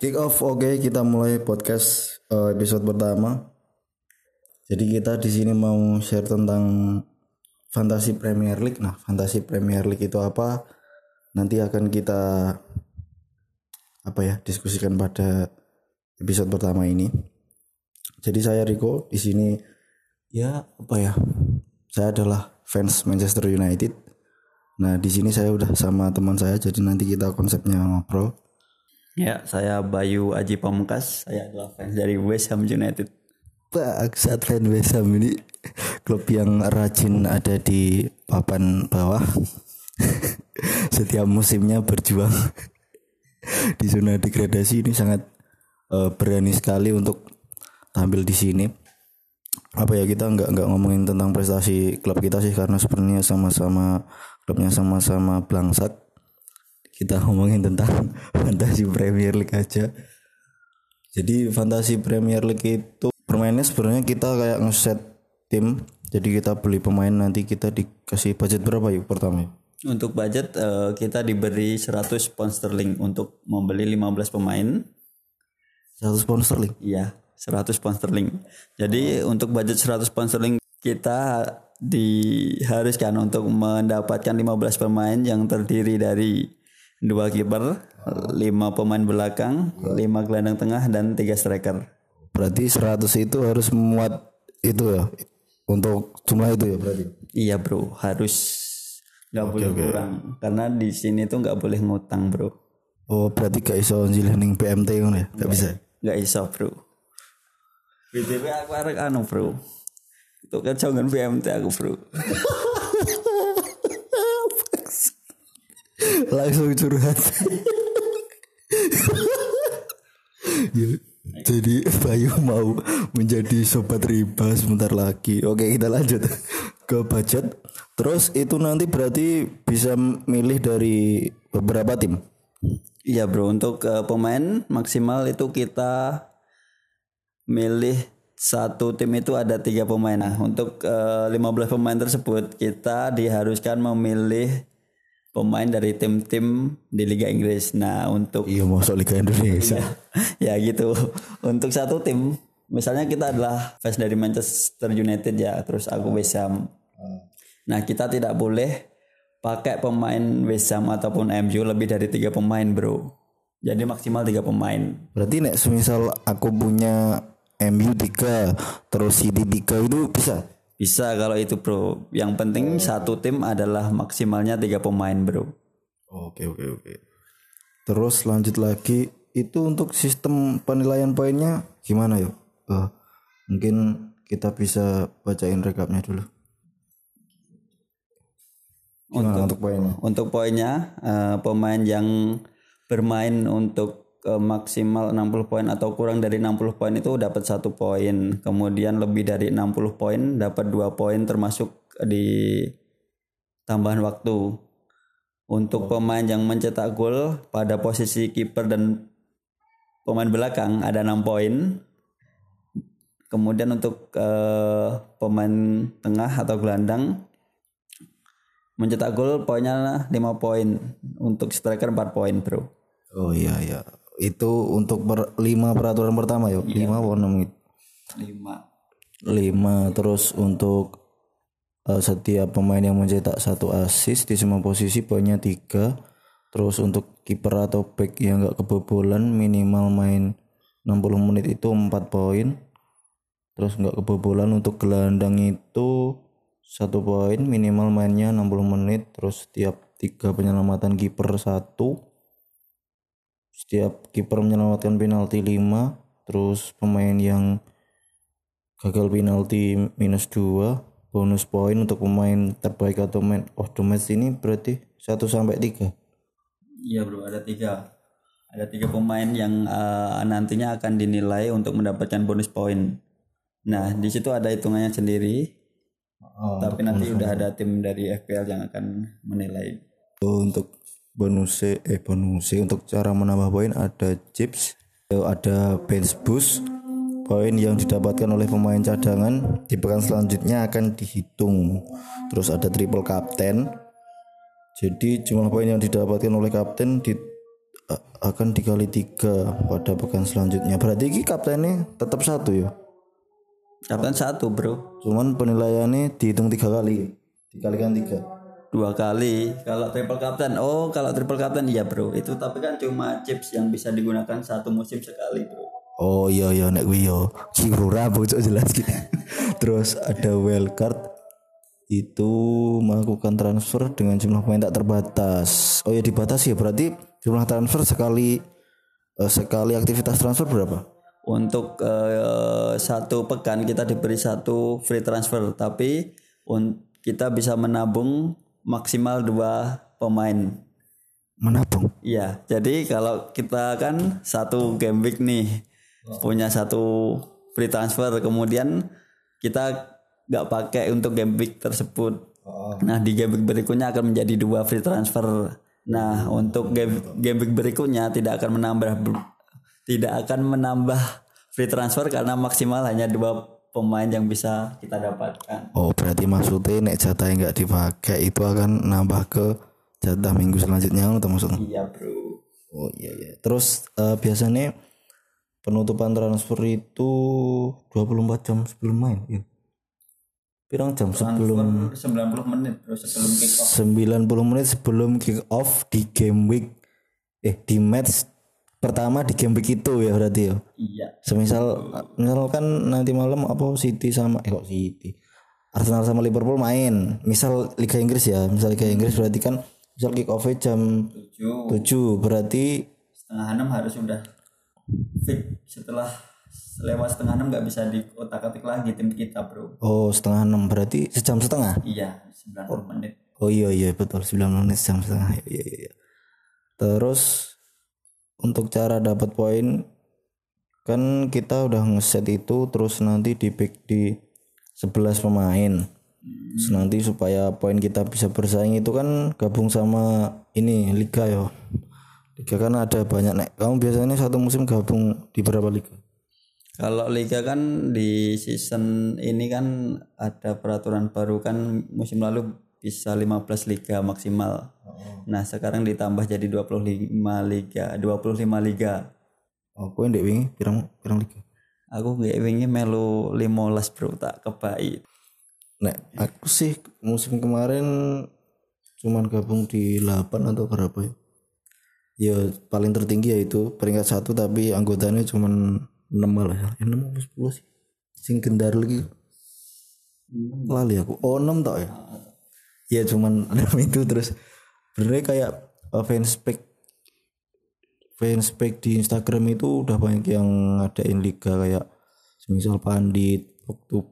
Kick off oke kita mulai podcast uh, episode pertama. Jadi kita di sini mau share tentang fantasi Premier League. Nah, fantasi Premier League itu apa? Nanti akan kita apa ya diskusikan pada episode pertama ini. Jadi saya Riko di sini ya apa ya? Saya adalah fans Manchester United. Nah, di sini saya udah sama teman saya jadi nanti kita konsepnya ngobrol. Ya, saya Bayu Aji Pamungkas. Saya adalah fans dari West Ham United. Bangsat fan West Ham ini klub yang rajin ada di papan bawah. Setiap musimnya berjuang di zona degradasi ini sangat uh, berani sekali untuk tampil di sini. Apa ya kita nggak nggak ngomongin tentang prestasi klub kita sih karena sebenarnya sama-sama klubnya sama-sama blangsat. Kita ngomongin tentang fantasi Premier League aja. Jadi fantasi Premier League itu permainnya sebenarnya kita kayak ngeset tim. Jadi kita beli pemain nanti kita dikasih budget berapa yuk pertama? Untuk budget uh, kita diberi 100 pound sterling untuk membeli 15 pemain. 100 pound sterling. Iya, 100 pound sterling. Jadi oh. untuk budget 100 pound sterling kita diharuskan untuk mendapatkan 15 pemain yang terdiri dari dua kiper, lima pemain belakang, lima gelandang tengah dan tiga striker. Berarti 100 itu harus memuat itu ya untuk jumlah itu ya berarti. Iya bro, harus nggak okay, boleh okay. kurang karena di sini tuh nggak boleh ngutang bro. Oh berarti gak iso njilih PMT ya? Gak bisa. Gak iso bro. BTW aku arek anu bro. Itu kan jangan PMT aku bro. Langsung curhat. Jadi Bayu mau menjadi sobat riba sebentar lagi. Oke kita lanjut ke budget. Terus itu nanti berarti bisa milih dari beberapa tim. Iya bro, untuk uh, pemain maksimal itu kita milih satu tim itu ada tiga pemain. Nah, untuk uh, 15 pemain tersebut kita diharuskan memilih pemain dari tim-tim di Liga Inggris. Nah, untuk Iya, masuk Liga Indonesia. ya gitu. Untuk satu tim, misalnya kita adalah fans dari Manchester United ya, terus aku West Ham. Nah, kita tidak boleh pakai pemain West Ham ataupun MU lebih dari tiga pemain, Bro. Jadi maksimal tiga pemain. Berarti nek semisal aku punya MU 3 terus City 3 itu bisa bisa kalau itu bro. Yang penting oh. satu tim adalah maksimalnya tiga pemain bro. Oke oke oke. Terus lanjut lagi itu untuk sistem penilaian poinnya gimana yuk? Uh, mungkin kita bisa bacain rekapnya dulu. Gimana untuk, untuk poinnya? untuk poinnya uh, pemain yang bermain untuk ke maksimal 60 poin atau kurang dari 60 poin itu dapat satu poin. Kemudian lebih dari 60 poin dapat dua poin termasuk di tambahan waktu. Untuk pemain yang mencetak gol pada posisi kiper dan pemain belakang ada 6 poin. Kemudian untuk uh, pemain tengah atau gelandang mencetak gol poinnya 5 poin. Untuk striker 4 poin, Bro. Oh iya iya itu untuk per, lima peraturan pertama yuk. Iya. lima atau enam gitu? Lima. Lima terus untuk uh, setiap pemain yang mencetak satu assist di semua posisi poinnya tiga. Terus untuk kiper atau back yang nggak kebobolan minimal main 60 menit itu empat poin. Terus nggak kebobolan untuk gelandang itu satu poin minimal mainnya 60 menit. Terus setiap tiga penyelamatan kiper satu setiap kiper menyelamatkan penalti 5 terus pemain yang gagal penalti minus 2 bonus poin untuk pemain terbaik atau man of the match ini berarti 1 sampai 3 iya bro ada tiga. Ada tiga pemain yang uh, nantinya akan dinilai untuk mendapatkan bonus poin. Nah di situ ada hitungannya sendiri. Oh, tapi nanti udah ada tim dari FPL yang akan menilai. Untuk bonus eh bonus untuk cara menambah poin ada chips ada bench boost poin yang didapatkan oleh pemain cadangan di pekan selanjutnya akan dihitung terus ada triple captain jadi jumlah poin yang didapatkan oleh kapten di akan dikali tiga pada pekan selanjutnya. Berarti ini kaptennya tetap satu ya. Kapten satu bro, Cuman penilaiannya dihitung tiga kali. Dikalikan tiga. Dua kali. Kalau triple kapten, oh kalau triple kapten iya bro. Itu tapi kan cuma chips yang bisa digunakan satu musim sekali bro. Oh iya iya nek kuwi yo. Bocok jelas ki. Terus ada wildcard itu melakukan transfer dengan jumlah pemain tak terbatas. Oh ya dibatasi ya berarti jumlah transfer sekali eh, sekali aktivitas transfer berapa? Untuk eh, satu pekan kita diberi satu free transfer, tapi kita bisa menabung maksimal dua pemain. Menabung. Iya, jadi kalau kita kan satu game week nih punya satu free transfer, kemudian kita nggak pakai untuk game week tersebut. Nah di game week berikutnya akan menjadi dua free transfer. Nah untuk game game week berikutnya tidak akan menambah tidak akan menambah free transfer karena maksimal hanya dua pemain yang bisa kita dapatkan. Oh berarti maksudnya nek jatah yang nggak dipakai itu akan nambah ke jatah minggu selanjutnya atau maksudnya? Iya bro. Oh iya iya. Terus eh, biasanya penutupan transfer itu 24 jam sebelum main. Ya. Pirang jam sebelum 90 menit bro sebelum kick off. 90 menit sebelum kick off di game week eh di match pertama di game week itu ya berarti ya. Iya. Semisal misalkan nanti malam apa City sama eh kok City. Arsenal sama Liverpool main. Misal Liga Inggris ya, misal Liga Inggris berarti kan misal kick off jam 7 7 berarti setengah enam harus sudah fix setelah lewat setengah enam nggak bisa di otak atik lagi tim kita bro oh setengah enam berarti sejam setengah. iya 90 menit Oh iya iya betul 9 menit jam setengah iya iya iya. Terus untuk cara dapat poin kan kita udah ngeset itu terus nanti di pick di 11 pemain. Terus nanti supaya poin kita bisa bersaing itu kan gabung sama ini liga ya. Liga kan ada banyak nek. Kamu biasanya satu musim gabung di berapa liga? kalau liga kan di season ini kan ada peraturan baru kan musim lalu bisa 15 liga maksimal nah sekarang ditambah jadi 25 liga 25 liga Oh, kowe ndek wingi pirang pirang liga? aku nggak ingin melu 15 bro tak kebaik Nek aku sih musim kemarin cuman gabung di 8 atau berapa ya? Ya paling tertinggi yaitu peringkat satu tapi anggotanya cuman 6 malah ya. Eh, 6 atau 10 sih. Sing gendar lagi. Lali aku. Oh 6 tau ya. Ya cuman 6 itu terus benernya kayak uh, fanspage fanspage di Instagram itu udah banyak yang ngadain liga kayak semisal pandit,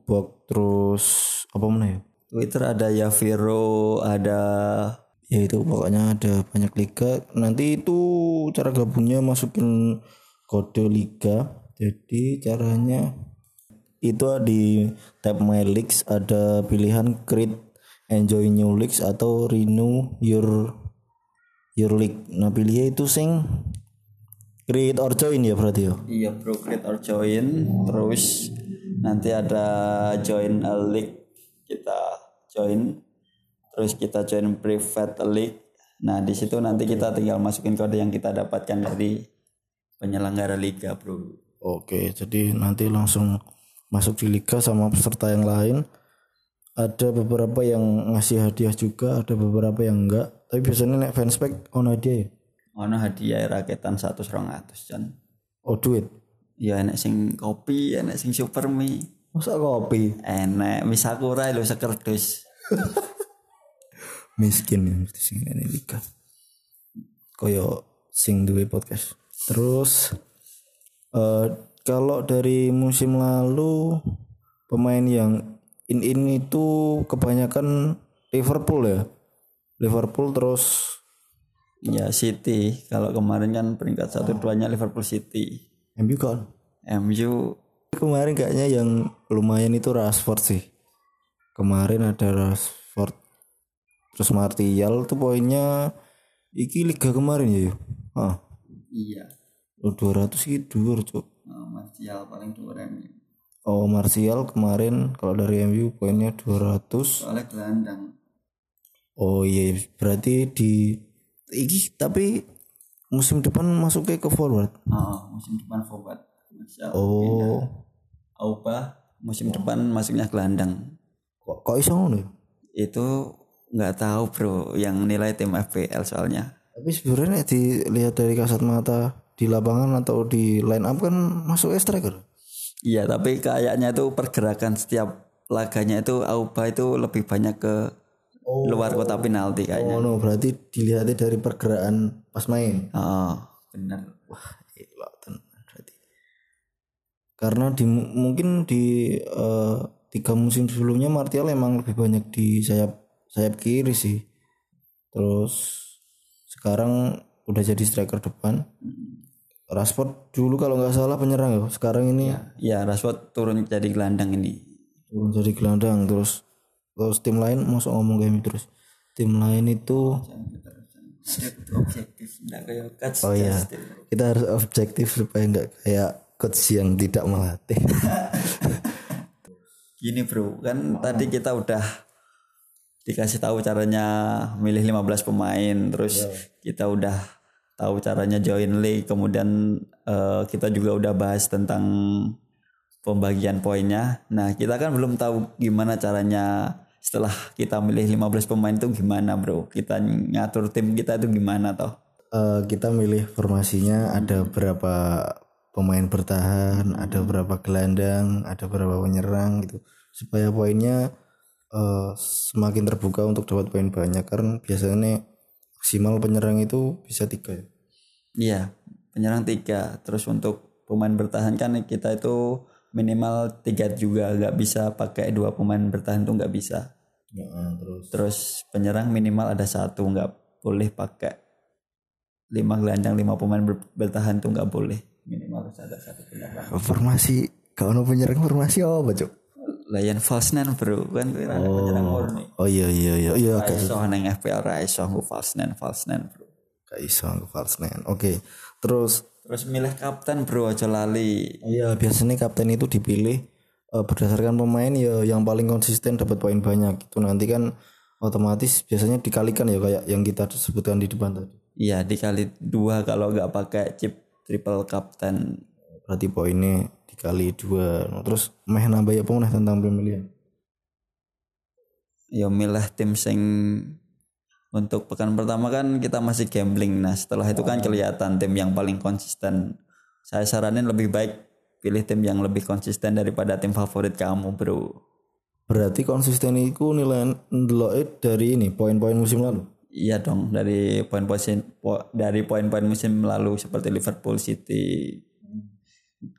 box, terus apa mana ya? Twitter ada Yaviro ada Ya itu pokoknya ada banyak liga. Nanti itu cara gabungnya masukin kode liga. Jadi caranya itu di tab My Leagues ada pilihan create enjoy new leagues atau renew your your league. Nah pilihnya itu sing create or join ya berarti ya. Iya bro create or join terus nanti ada join a league kita join terus kita join private league nah di situ nanti kita tinggal masukin kode yang kita dapatkan dari penyelenggara liga bro Oke, jadi nanti langsung masuk di liga sama peserta yang lain. Ada beberapa yang ngasih hadiah juga, ada beberapa yang enggak. Tapi biasanya nek fanspage ono hadiah ya. ono hadiah raketan satu ratus kan Oh duit. ya enek sing kopi enek sing super mie Masa kopi? enek mie sakura lho sekerdus Miskin ya mesti sing ini liga. Koyo sing duwe podcast. Terus eh kalau dari musim lalu pemain yang in in itu kebanyakan Liverpool ya. Liverpool terus ya City kalau kemarin kan peringkat satu duanya Liverpool City MU kan. MU Kemarin kayaknya yang lumayan itu Rashford sih. Kemarin ada Rashford. Terus Martial tuh poinnya iki liga kemarin ya. Ah, iya oh, 200 gitu Cuk. oh, Martial paling duren Oh, Martial kemarin kalau dari MU poinnya 200. soalnya gelandang Oh iya, berarti di iki tapi musim depan masuknya ke forward. Oh, musim depan forward. Oh, Auba musim depan masuknya gelandang. kok kok iso ngono? ya? Itu nggak tahu bro yang nilai tim FPL soalnya. Tapi sebenarnya dilihat dari kasat mata di lapangan atau di line up kan masuk striker. Iya tapi kayaknya itu pergerakan setiap laganya itu Auba itu lebih banyak ke luar kota penalti kayaknya. Oh no, berarti dilihatnya dari pergerakan pas main. Oh, benar. Gila, tenan berarti. Karena di mungkin di eh, tiga musim sebelumnya Martial emang lebih banyak di sayap sayap kiri sih. Terus sekarang udah jadi striker depan. Rashford dulu kalau nggak salah penyerang ya. Sekarang ini Ya Rashford turun jadi gelandang ini. turun jadi gelandang terus terus tim lain masuk ngomong gitu terus tim lain itu Objektif, nggak kayak coach oh iya kita harus objektif supaya nggak kayak coach yang tidak melatih Gini bro, kan tadi kita udah dikasih tahu caranya milih 15 pemain, terus kita udah tahu caranya join league, kemudian eh, kita juga udah bahas tentang pembagian poinnya. Nah, kita kan belum tahu gimana caranya setelah kita milih 15 pemain itu gimana, Bro? Kita ngatur tim kita itu gimana toh? Eh, kita milih formasinya ada berapa pemain bertahan ada berapa gelandang ada berapa penyerang gitu supaya poinnya eh, semakin terbuka untuk dapat poin banyak karena biasanya maksimal penyerang itu bisa tiga ya. Iya, penyerang tiga. Terus untuk pemain bertahan kan kita itu minimal tiga juga, nggak bisa pakai dua pemain bertahan tuh nggak bisa. Ya, eh, terus Terus penyerang minimal ada satu, nggak boleh pakai lima gelandang, lima pemain ber- bertahan tuh nggak boleh. Minimal harus ada satu penyerang. formasi kalau penyerang formasi apa cok Layan false nine bro, kan gue ada penyerang murni. oh iya iya iya. Iya kayak Raiso neng FPL Raiso gue false nine, false nine bro. kayak iso false nine oke terus? Terus milih kapten bro, aja lali. Iya biasanya kapten itu dipilih eh, berdasarkan pemain ya yang paling konsisten dapat poin banyak. Itu nanti kan otomatis biasanya dikalikan ya kayak yang kita sebutkan di depan tadi. Iya dikali dua kalau nggak pakai chip triple kapten. Berarti poinnya dikali dua. Nah, terus meh nambah ya nih tentang pemilihan? Ya milih tim sing untuk pekan pertama kan kita masih gambling. Nah setelah itu kan kelihatan tim yang paling konsisten. Saya saranin lebih baik pilih tim yang lebih konsisten daripada tim favorit kamu bro. Berarti konsisten itu nilai ndeloke dari ini poin-poin musim lalu? Iya dong dari poin-poin po- dari poin-poin musim lalu seperti Liverpool City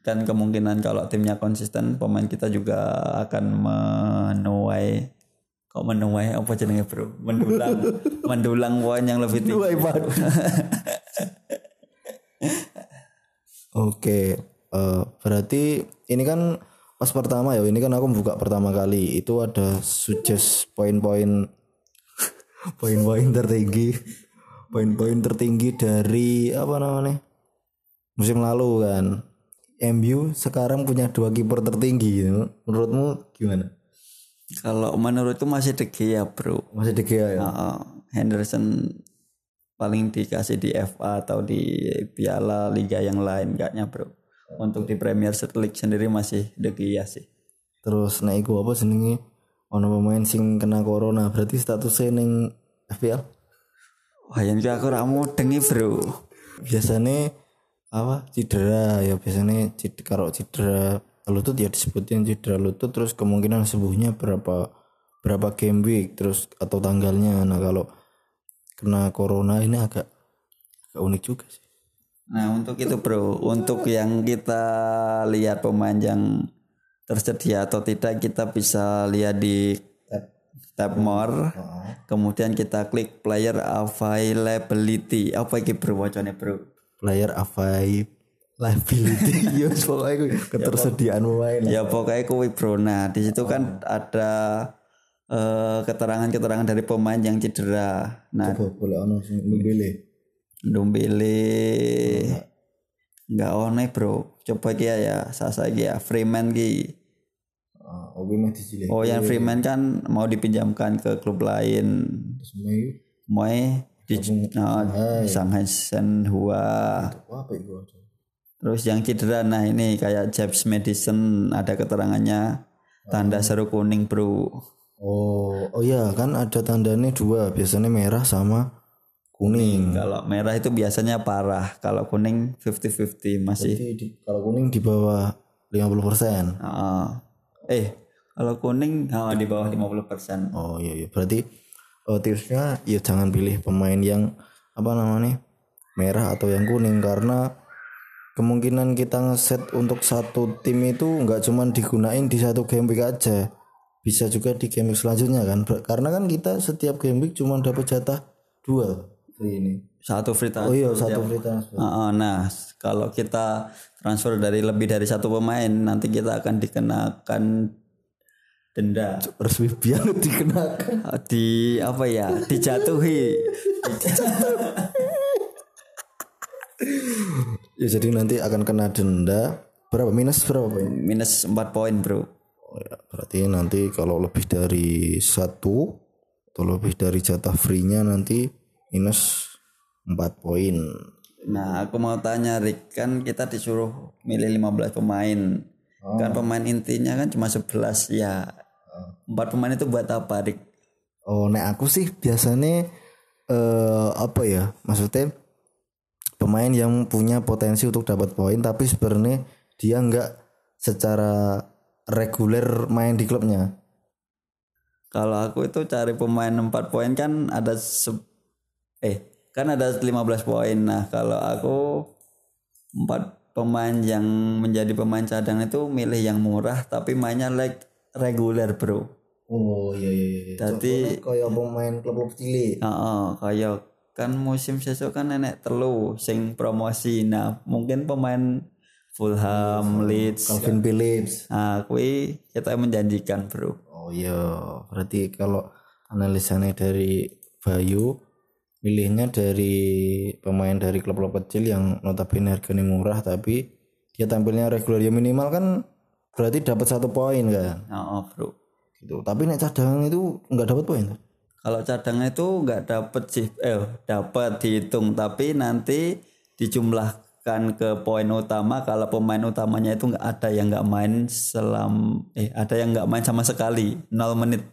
kan kemungkinan kalau timnya konsisten pemain kita juga akan menuai kok menuai? Apa jenenge bro? Mendulang. Mendulang poin yang lebih tinggi. Oke, eh, berarti ini kan pas pertama ya, ini kan aku buka pertama kali. Itu ada suggest poin-poin poin-poin tertinggi, poin-poin tertinggi dari apa namanya musim lalu kan. MU sekarang punya dua kiper tertinggi, gitu. menurutmu gimana? Kalau menurutku masih De Gea bro. Masih De Gea ya? Heeh. Henderson paling dikasih di FA atau di Piala Liga yang lain kayaknya bro. Untuk di Premier League sendiri masih De Gea sih. Terus nah iku apa jenenge? Ono pemain sing kena corona, berarti statusnya ning FPL? Wah yang aku ramu dengi bro. biasanya apa cedera ya biasanya cedera kalau cedera lutut ya disebutin cedera lutut terus kemungkinan sembuhnya berapa berapa game week terus atau tanggalnya nah kalau kena corona ini agak agak unik juga sih Nah untuk itu bro, untuk yang kita lihat pemain yang tersedia atau tidak kita bisa lihat di tab more. Kemudian kita klik player availability. Apa ini bro bro? Player availability ya pokoknya kuwi ketersediaan pemain Ya pokoknya kuwi bro. Nah di situ kan ada eh, keterangan-keterangan dari pemain yang cedera. Nah coba boleh ono sing pilih Dumbele nggak one bro. Coba kia ya, sasa ya Freeman ki. ah mah dicilih Oh yang Freeman kan mau dipinjamkan ke klub lain. terus Di oh, Shanghai Shenhua terus yang cedera nah ini kayak James Madison ada keterangannya. Tanda seru kuning bro. Oh oh ya kan ada tandanya dua. Biasanya merah sama kuning. Kalau merah itu biasanya parah. Kalau kuning 50-50 masih. Jadi di- kalau kuning di bawah 50 persen. Eh kalau kuning ah, di bawah 50% oh iya iya. Berarti oh, tipsnya ya jangan pilih pemain yang apa namanya merah atau yang kuning. Karena kemungkinan kita ngeset untuk satu tim itu nggak cuman digunain di satu game week aja. Bisa juga di game week selanjutnya kan. Karena kan kita setiap game week cuma dapat jatah dua free ini. Satu free oh transfer iya satu free transfer. Ah, nah kalau kita transfer dari lebih dari satu pemain nanti kita akan dikenakan denda. Resmi banget dikenakan. Di apa ya? Dijatuhi. Ya jadi nanti akan kena denda. Berapa? Minus berapa poin minus 4 poin bro. Oh ya, berarti nanti kalau lebih dari satu atau lebih dari jatah free-nya nanti minus 4 poin. nah aku mau tanya Rick. Kan kita disuruh milih 15 pemain. Kan pemain intinya kan cuma 11 ya empat pemain itu buat apa Rick Oh, nek aku sih biasanya eh apa ya? Maksudnya pemain yang punya potensi untuk dapat poin tapi sebenarnya dia nggak secara reguler main di klubnya. Kalau aku itu cari pemain 4 poin kan ada se- eh kan ada 15 poin. Nah, kalau aku empat pemain yang menjadi pemain cadang itu milih yang murah tapi mainnya like reguler, Bro. Oh iya iya iya. Jadi kayak pemain klub-klub cilik. heeh, kayak kan musim sesuk kan nenek telu sing promosi. Nah, mungkin pemain Fulham, Leeds. Calvin Phillips. Nah, kui kita menjanjikan, Bro. Oh iya, berarti kalau analisanya dari Bayu, milihnya dari pemain dari klub-klub kecil yang notabene harganya murah tapi dia tampilnya reguler ya minimal kan berarti dapat satu poin kan Heeh, Bro. gitu. Tapi nek cadangan itu nggak dapat poin. Kalau cadang itu nggak dapet sih, eh dapat dihitung, tapi nanti dijumlahkan ke poin utama. Kalau pemain utamanya itu nggak ada yang nggak main selam, eh ada yang nggak main sama sekali, 0 menit,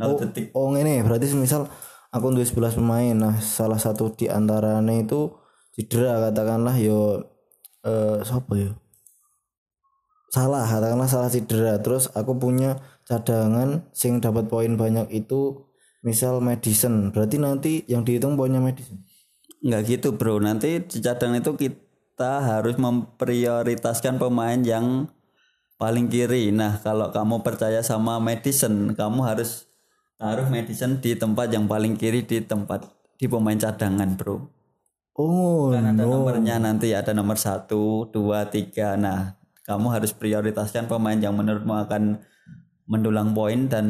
0 detik. Oh ini berarti misal aku duwe 11 pemain, nah salah satu di antaranya itu cedera katakanlah yo eh siapa ya? Salah katakanlah salah cedera. Terus aku punya cadangan sing dapat poin banyak itu misal Madison. Berarti nanti yang dihitung poinnya Madison. Nggak gitu bro, nanti di cadang itu kita harus memprioritaskan pemain yang paling kiri. Nah kalau kamu percaya sama Madison, kamu harus taruh Madison di tempat yang paling kiri di tempat di pemain cadangan bro. Oh, Kan ada nomornya nanti ada nomor satu, dua, tiga. Nah, kamu harus prioritaskan pemain yang menurutmu akan mendulang poin dan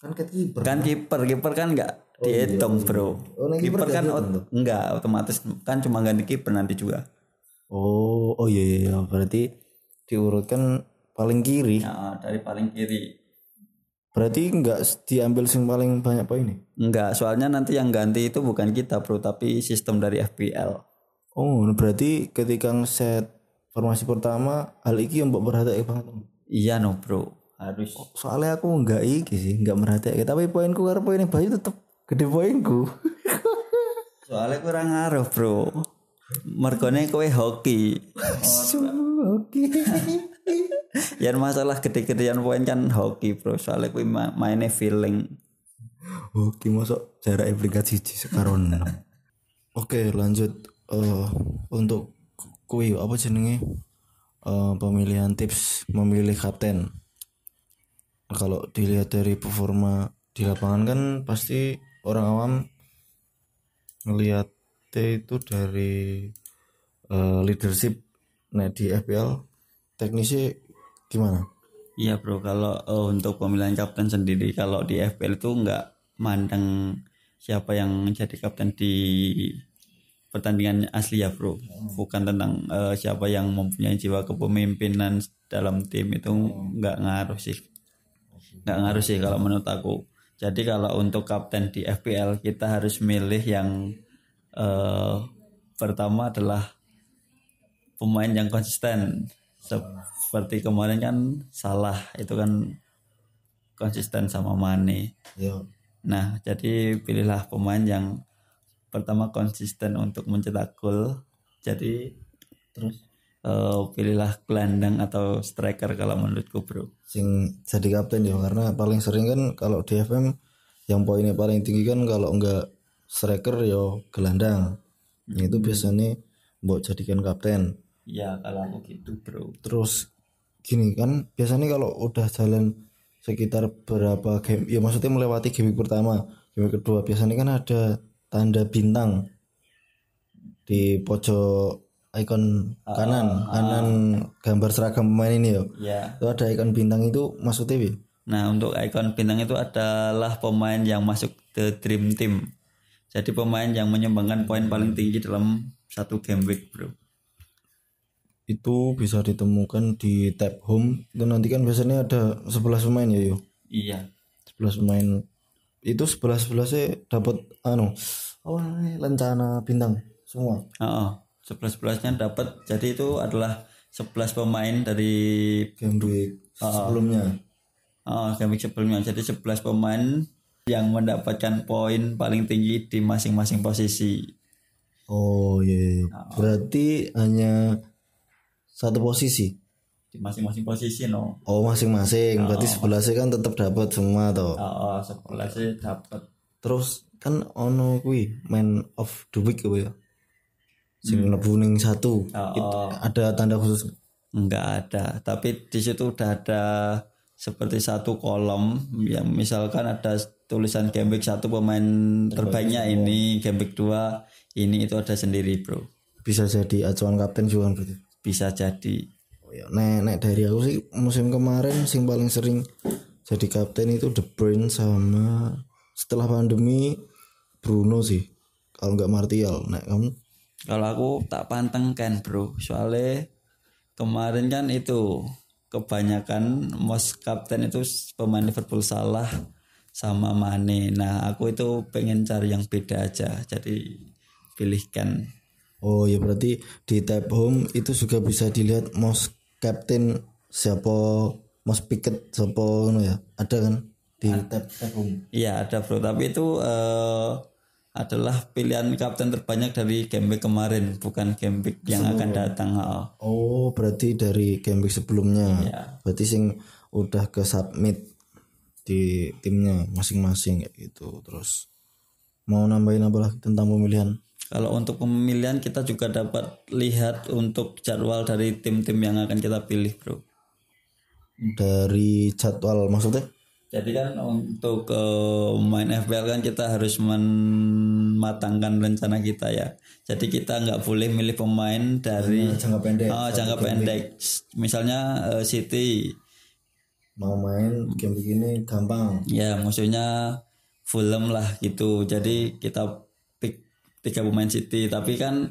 kan kiper. kan kiper kiper kan nggak dihitung bro. Oh, nah kiper kan nggak ot- nggak otomatis kan cuma ganti kiper nanti juga. Oh, oh iya, iya iya berarti diurutkan paling kiri. Nah, dari paling kiri. Berarti nggak diambil sing paling banyak poin nih. Enggak, soalnya nanti yang ganti itu bukan kita bro, tapi sistem dari FPL. Oh, berarti ketika ngeset formasi pertama hal iki yang mbok perhatiin banget. Iya no bro, harus. Soalnya aku nggak iki sih, nggak merhatiin. Tapi poinku karo poinnya Bayu tetep gede poinku. Soalnya kurang ngaruh bro. Mergone kowe hoki. Oke. Yang masalah gede-gedean poin kan hoki bro. Soalnya kowe ma- mainnya feeling. Oke, masuk jarak aplikasi sekarang. Oke, lanjut Eh, untuk kui apa jenenge Eh, pemilihan tips memilih kapten. Kalau dilihat dari performa di lapangan kan pasti orang awam ngelihat itu dari eh, leadership nah di FPL teknisnya gimana? Iya bro, kalau eh, untuk pemilihan kapten sendiri kalau di FPL itu nggak mandang siapa yang jadi kapten di pertandingan asli ya bro, bukan tentang eh, siapa yang mempunyai jiwa kepemimpinan dalam tim itu nggak ngaruh sih, nggak ngaruh sih kalau menurut aku. Jadi kalau untuk kapten di FPL kita harus milih yang eh, pertama adalah pemain yang konsisten. Seperti kemarin kan salah itu kan konsisten sama Mane. Yo. Nah, jadi pilihlah pemain yang pertama konsisten untuk mencetak gol. Jadi Terus eh, pilihlah gelandang atau striker kalau menurutku, Bro. sing jadi kapten ya karena paling sering kan kalau di FM yang poinnya paling tinggi kan kalau enggak striker ya gelandang. Yang itu biasanya buat jadikan kapten. Ya, kalau aku gitu, Bro. Terus gini kan biasanya kalau udah jalan sekitar berapa game ya maksudnya melewati game pertama game kedua biasanya kan ada tanda bintang di pojok ikon kanan kanan gambar seragam pemain ini ya Ya. itu ada ikon bintang itu maksudnya Wi? Nah, untuk ikon bintang itu adalah pemain yang masuk ke Dream Team. Jadi pemain yang menyumbangkan poin paling tinggi dalam satu game week, Bro. itu bisa ditemukan di tab home itu nanti kan biasanya ada 11 pemain ya yo Iya. 11 pemain itu 11 11 dapat anu oh lencana bintang semua Heeh. 11-11-nya dapat. Jadi itu adalah 11 pemain dari game week sebelumnya oh, game week sebelumnya. Jadi 11 pemain yang mendapatkan poin paling tinggi di masing-masing posisi. oh iya, iya. berarti hanya satu posisi Di masing-masing posisi no. oh masing-masing berarti 11 kan tetap dapat semua toh Oh, 11 sih dapat. Terus kan ono kui man of the week apa ya. Sing mlebu ning satu. Itu ada tanda khusus? Enggak ada, tapi di situ udah ada seperti satu kolom yang misalkan ada tulisan game week satu pemain terbaiknya ini, game week 2 ini itu ada sendiri, Bro. bisa jadi acuan kapten juga berarti? Bisa jadi. oh, ya. nek, nek dari aku sih musim kemarin sing paling sering jadi kapten itu De Bruyne sama setelah pandemi Bruno sih kalau nggak Martial nek kamu Kalau aku tak panteng kan, Bro. Soalnya kemarin kan itu kebanyakan most kapten itu pemain Liverpool salah sama Mane. Nah, aku itu pengen cari yang beda aja. Jadi pilihkan oh ya berarti di tab home itu juga bisa dilihat most captain siapa most picket siapa ya ada kan di home Iya ada bro, tapi itu eh, adalah pilihan kapten terbanyak dari game week kemarin, bukan game week yang akan datang. Oh. Oh, berarti dari game week sebelumnya. Iya. Berarti sing udah ke submit di timnya masing-masing kayak gitu. Terus mau nambahin apa lagi tentang pemilihan? Kalau untuk pemilihan kita juga dapat lihat untuk jadwal dari tim-tim yang akan kita pilih bro. Dari jadwal maksudnya? Jadi kan untuk eh, main FPL kan kita harus mematangkan rencana kita ya. Jadi kita nggak boleh milih pemain dari Jangka pendek. oh, jangka pendek. Misalnya eh, City Mau main game begini gampang. Ya musuhnya Fulham lah gitu. Jadi kita pick tiga pemain City. Tapi kan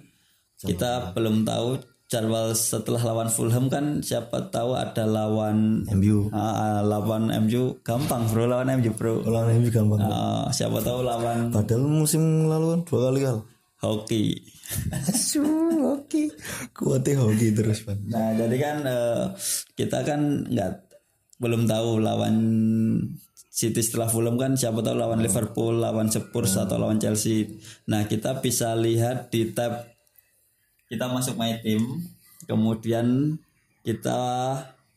kita belum tahu jadwal setelah lawan Fulham kan siapa tahu ada lawan MU. ah, ah, lawan MU gampang bro lawan MU bro. Lawan MU gampang. Ah, siapa tahu lawan Padahal musim lalu kan dua kali kal. hoki. Asu, hoki. Kuatnya hoki terus, Pan. Nah jadi kan eh, kita kan nggak belum tahu lawan City setelah Fulham kan siapa tahu lawan Liverpool, lawan Spurs atau lawan Chelsea. Nah kita bisa lihat di tab kita masuk my team, kemudian kita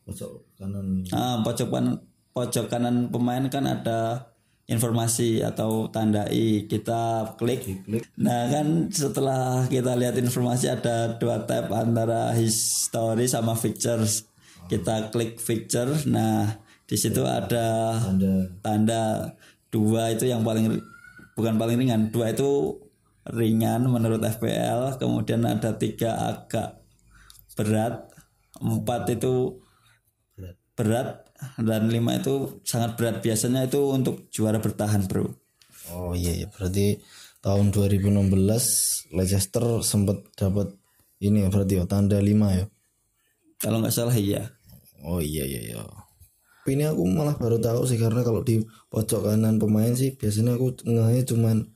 Pojok kanan. ah, pojok kanan pojok kanan pemain kan ada informasi atau tanda i kita klik. Nah kan setelah kita lihat informasi ada dua tab antara history sama pictures. Kita klik picture. Nah di situ ada Anda tanda dua itu yang paling bukan paling ringan. Dua itu ringan menurut FPL. Kemudian ada tiga agak berat. Empat itu berat dan lima itu sangat berat biasanya itu untuk juara bertahan bro Oh iya, iya. berarti tahun 2016 Leicester sempat dapat ini ya berarti ya tanda 5 ya. kalau nggak salah iya Oh iya iya iya. ini aku malah baru tahu sih karena kalau di pojok kanan pemain sih biasanya aku ngehnya cuman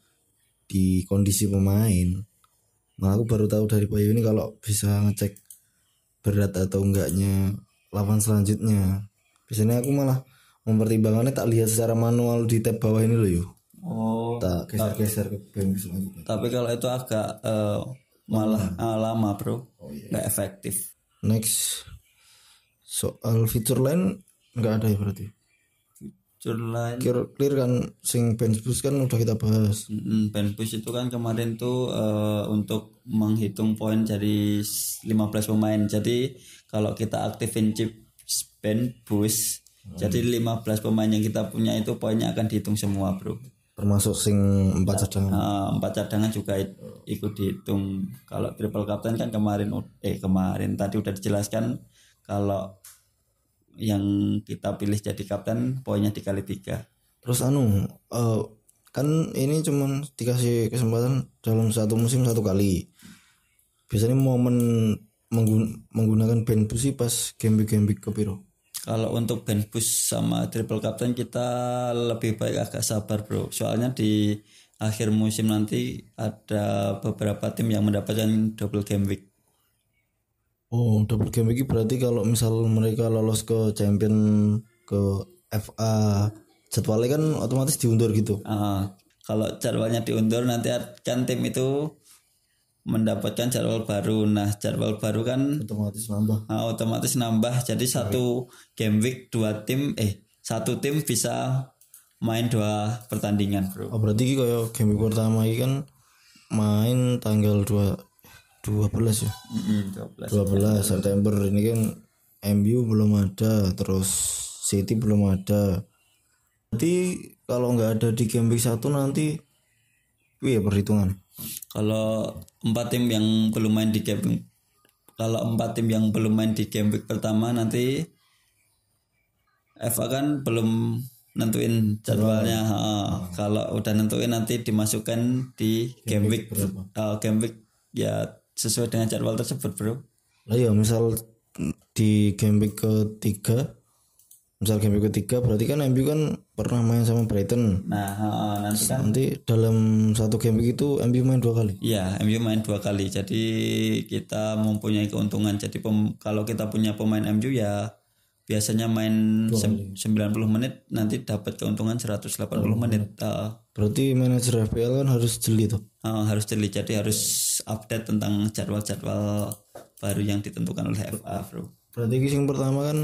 di kondisi pemain. Malah aku baru tahu dari Bayu ini kalau bisa ngecek berat atau enggaknya lawan selanjutnya. Biasanya aku malah mempertimbangkannya tak lihat secara manual di tab bawah ini loh yuk. Oh. Tak geser-geser ke bank selanjutnya. Tapi kalau itu agak eh, malah ah, lama bro, Oh, iya. nggak efektif. Next soal fitur lain nggak ada ya berarti. Lain, Clear, clear kan sing bench boost kan udah kita bahas. Mm, band push itu kan kemarin tuh eh, untuk menghitung poin dari s- 15 pemain. Jadi kalau kita aktifin chip band push, jadi 15 pemain yang kita punya itu poinnya akan dihitung semua bro. Termasuk sing empat cadangan. Nah, empat cadangan juga ikut dihitung. Kalau triple captain kan kemarin eh kemarin tadi udah dijelaskan kalau yang kita pilih jadi kapten poinnya dikali tiga. Terus anu eh, kan ini cuman dikasih kesempatan dalam satu musim satu kali. Biasanya momen menggun- menggunakan band boost sih pas game week game week ke piro. Kalau untuk band boost sama triple captain kita lebih baik agak sabar bro. Soalnya di akhir musim nanti ada beberapa tim yang mendapatkan double game week. Oh, double game week berarti kalau misal mereka lolos ke champion ke FA jadwalnya kan otomatis diundur gitu. Ah, kalau jadwalnya diundur nanti kan tim itu mendapatkan jadwal baru. Nah jadwal baru kan Otomatis nambah. ah, otomatis nambah. Jadi satu game week dua tim eh satu tim bisa main dua pertandingan bro. Oh, berarti kayak game week pertama ini kan main tanggal 2 12 ya. Mm-mm, 12. 12 September ini kan MU belum ada terus City belum ada Berarti kalau nggak ada di game week 1 nanti Wih perhitungan Kalau empat tim yang belum main di game kalau empat tim yang belum main di game week pertama nanti FA kan belum nentuin jadwalnya. Ha, Kalau udah nentuin nanti dimasukkan di game, week, Ah, game week ya sesuai dengan jadwal tersebut, Bro. Lah ya misal di game week ketiga misal game week ketiga berarti kan MU kan pernah main sama Brighton Nah, ha, nanti kan nanti dalam satu game week itu MU main dua kali Iya, MU main dua kali. Jadi kita mempunyai keuntungan. Jadi pem- kalau kita punya pemain MU ya biasanya main sem- 90 menit nanti dapat keuntungan 180 menit. Ah, berarti manajer FPL kan harus jeli tuh ah, harus jeli. Jadi harus update tentang jadwal-jadwal baru yang ditentukan oleh FA, Bro. berarti yang pertama kan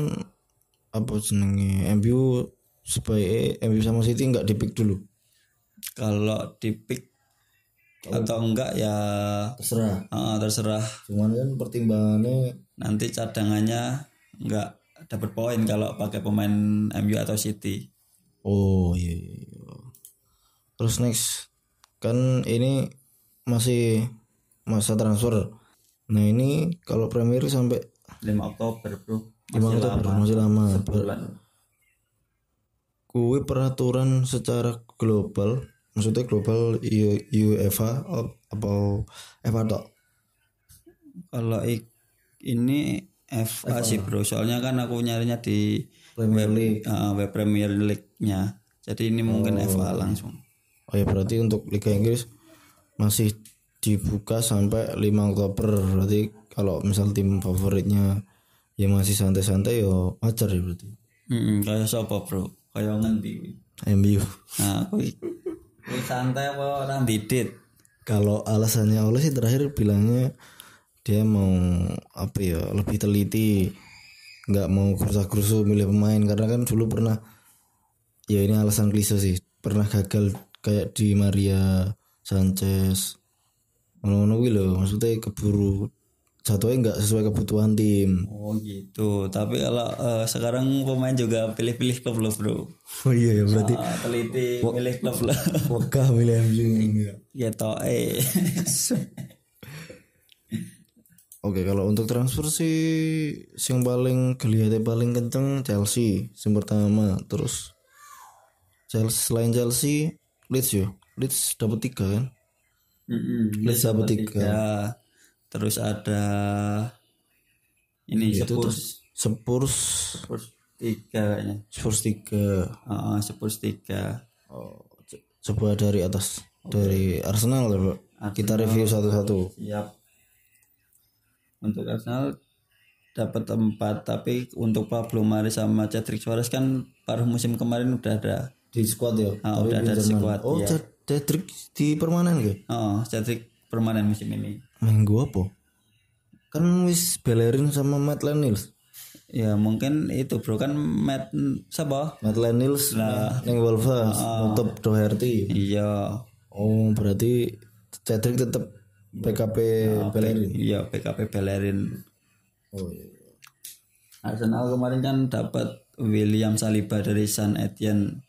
apa senengnya MU supaya MU sama City nggak dipick dulu Kalau di pick atau enggak ya terserah ah, terserah. cuman kan pertimbangannya Nanti cadangannya enggak dapat poin kalau pakai pemain MU atau City. oh iya, iya, iya. terus next kan ini masih masa transfer. Nah ini kalau Premier sampai 5 Oktober bro. 5 Oktober masih lama. Bulan Kui peraturan secara global maksudnya global UEFA atau FA tok? Kalau ini FA sih bro soalnya kan aku nyarinya di Premier League. uh, web Premier League-nya. Jadi ini mungkin FA langsung. Oh ya berarti untuk Liga Inggris masih dibuka sampai 5 Oktober. Berarti kalau misal tim favoritnya ya masih santai-santai ya wajar ya berarti. Mm-mm, kayak siapa bro? Kayak ngendi MU nah kui santai apa didit? Kalau alasannya oleh sih terakhir bilangnya dia mau apa ya lebih teliti nggak mau kursa-kursu milih pemain. Karena kan dulu pernah ya ini alasan klise sih pernah gagal kayak di Maria Sanchez. Ngono-ngono lho maksudnya keburu jatuhnya nggak sesuai kebutuhan tim. Oh gitu. Tapi kalau eh, sekarang pemain juga pilih-pilih klub loh bro. Oh iya ya berarti Ah, teliti pilih klub lah wegah milih MU ya toh eh Oke kalau untuk transfer sih yang paling kelihatan paling kenceng Chelsea yang pertama. Terus Chelsea selain Chelsea Leeds ya Leeds dapat tiga kan? Mm-mm, Leeds dapat tiga. tiga. terus ada ini itu tuh Spurs. Spurs Spurs tiga kayaknya. Spurs 3 Heeh, Spurs tiga. Oh, co- coba dari atas. Dari Arsenal coba. Kita review satu-satu. Siap untuk Arsenal dapat empat tapi untuk Pablo Mari sama Cedric Suarez kan paruh musim kemarin udah ada. Di squad ya? Ah, udah ada squad oh ya. Ced- Cedric di permanen gak Oh, Cedric permanen musim ini. main gua apa? Kan wis Bellerin sama Matt Lennils. Ya mungkin itu bro. Kan Matt siapa? Matt Lennils neng Wolves nutup Doherty. Iya, oh berarti Cedric tetap PKP Bellerin iya PKP Bellerin. oh iya. Arsenal kemarin kan dapat William Saliba dari San Etienne.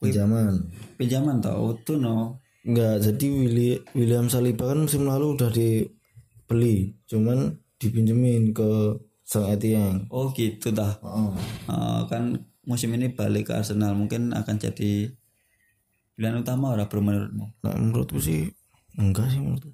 pinjaman Pinjaman tau tuh no. Enggak, jadi Willi- William Saliba kan musim lalu udah dibeli, cuman dipinjemin ke Sang Etienne. Oh gitu dah. Oh. Eh, kan musim ini balik ke Arsenal mungkin akan jadi pilihan utama orang menurutmu? Nah, menurutku sih enggak sih menurutku.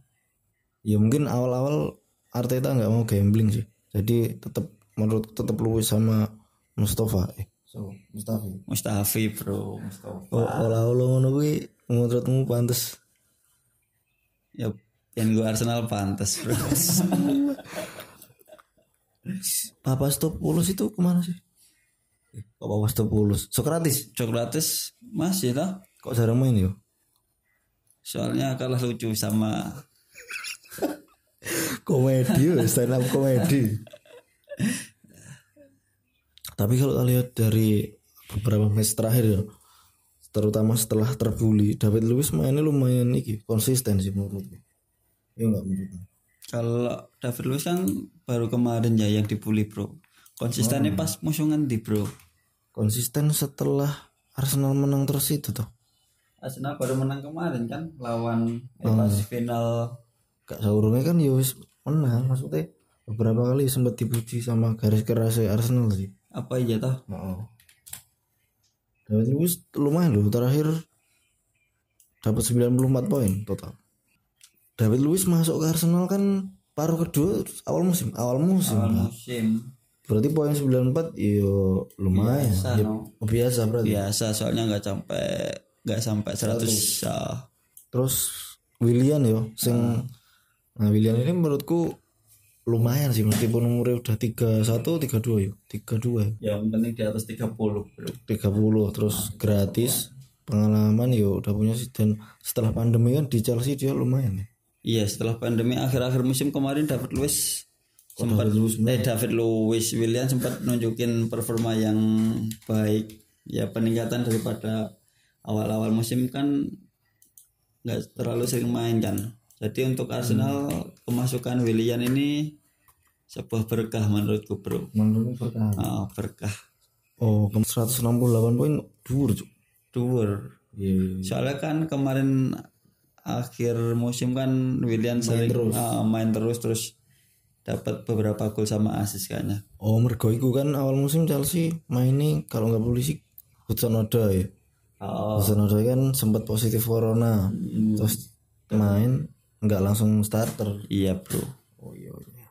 Ya mungkin awal-awal Arteta nggak mau gambling sih. Jadi tetap menurutku tetap Luis sama Mustafa. Eh, so, Mustafi. Mustafi bro, Mustafa. Oh, olah-olah ngono kuwi menurutmu pantas Ya yang gue Arsenal pantas bro. Papa Stopulus itu ke mana sih? Eh, Kok Papa Stopulus? Sokratis. Socrates masih lah. Kok jarang main ya? Soalnya kalah lucu sama komedi stand up komedi. Tapi kalau kita lihat dari beberapa match terakhir ya terutama setelah terbully David Luiz mainnya lumayan iki konsisten sih menurutku ya enggak menurutku kalau David Luiz kan baru kemarin ya yang dibully bro. Konsistennya pas musuhan di bro. konsisten setelah Arsenal menang terus itu tuh Arsenal baru menang kemarin kan lawan pas final gak saurungnya kan ya wis menang maksudnya beberapa kali sempat dipuji sama garis kerasnya Arsenal sih apa aja toh? Oh. David Luiz lumayan loh terakhir dapat 94 poin total. David Luiz masuk ke Arsenal kan paruh kedua awal musim, awal musim. Awal musim Berarti poin 94 yo lumayan. Biasa, Ya, no. biasa berarti. biasa soalnya nggak sampai nggak sampai 100 ya. Terus William yo sing Nah, William ini menurutku lumayan sih meskipun umurnya udah 31 32 yo. 32 ya. Yang penting di atas 30 bro. 30 terus gratis pengalaman yo udah punya sih dan setelah pandemi kan di Chelsea dia lumayan ya Iya setelah pandemi akhir-akhir musim kemarin David Luiz sempat eh David Luiz William sempat nunjukin performa yang baik ya peningkatan daripada awal-awal musim kan nggak terlalu sering main kan jadi untuk Arsenal kemasukan William ini sebuah berkah menurutku bro. Menurutku berkah? Ah, berkah. Oh ke- 168 poin dur. Tour iya soalnya kan kemarin akhir musim kan William sering ah, main terus terus dapat beberapa gol sama assist kayaknya. Oh mergo iku kan awal musim Chelsea mainnya kalau nggak polisi Hudson Odoi. Ya oh Hudson Odoi kan sempat positif corona. Terus main nggak langsung starter. Iya bro. Oh iya iya.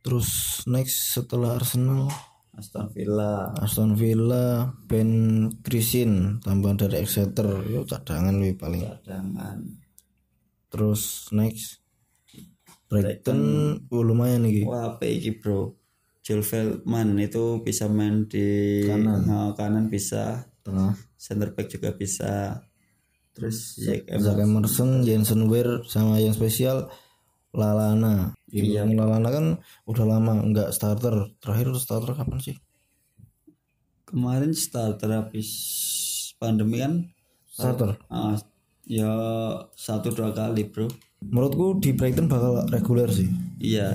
Terus next setelah Arsenal? Aston Villa. Aston Villa Ben Krisin tambahan dari Exeter. Yo cadangan lebih paling. Cadangan. Terus next? Brighton oh, lumayan nih wah apa iki bro? Joel Feldman itu bisa main di kanan, kanan bisa. Tengah. Center back juga bisa terus Zack Zach Emerson, Jensen Weir sama yang spesial Lalana. Iya. Lalana kan udah lama nggak starter. Terakhir starter kapan sih? kemarin starter habis pandemi kan Starter. ah, ya satu dua kali bro Menurutku di Brighton bakal reguler sih. Iya.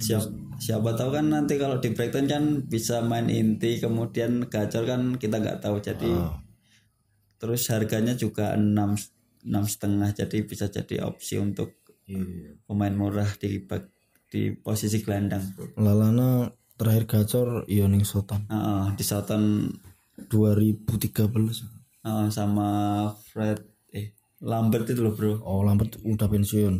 Siap, siapa tahu kan nanti kalau di Brighton kan bisa main inti kemudian gacor kan kita nggak tahu jadi terus harganya juga enam enam setengah jadi bisa jadi opsi untuk pemain murah di di posisi gelandang. Lalana terakhir gacor Ioning Sotan Ah, di Southampton 2013. ah, sama Fred eh Lambert itu loh bro Oh Lampard udah pensiun.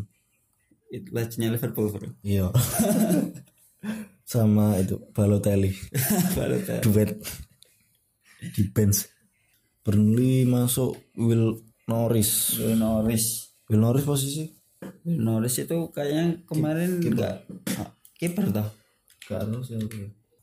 itu legendnya Liverpool bro Iya. sama itu Balotelli Balotelli. duet di bench Burnley masuk Will Norris Will Norris. Will Norris posisi Will Norris itu kayaknya kemarin enggak ah, kiper toh. gak ada siapa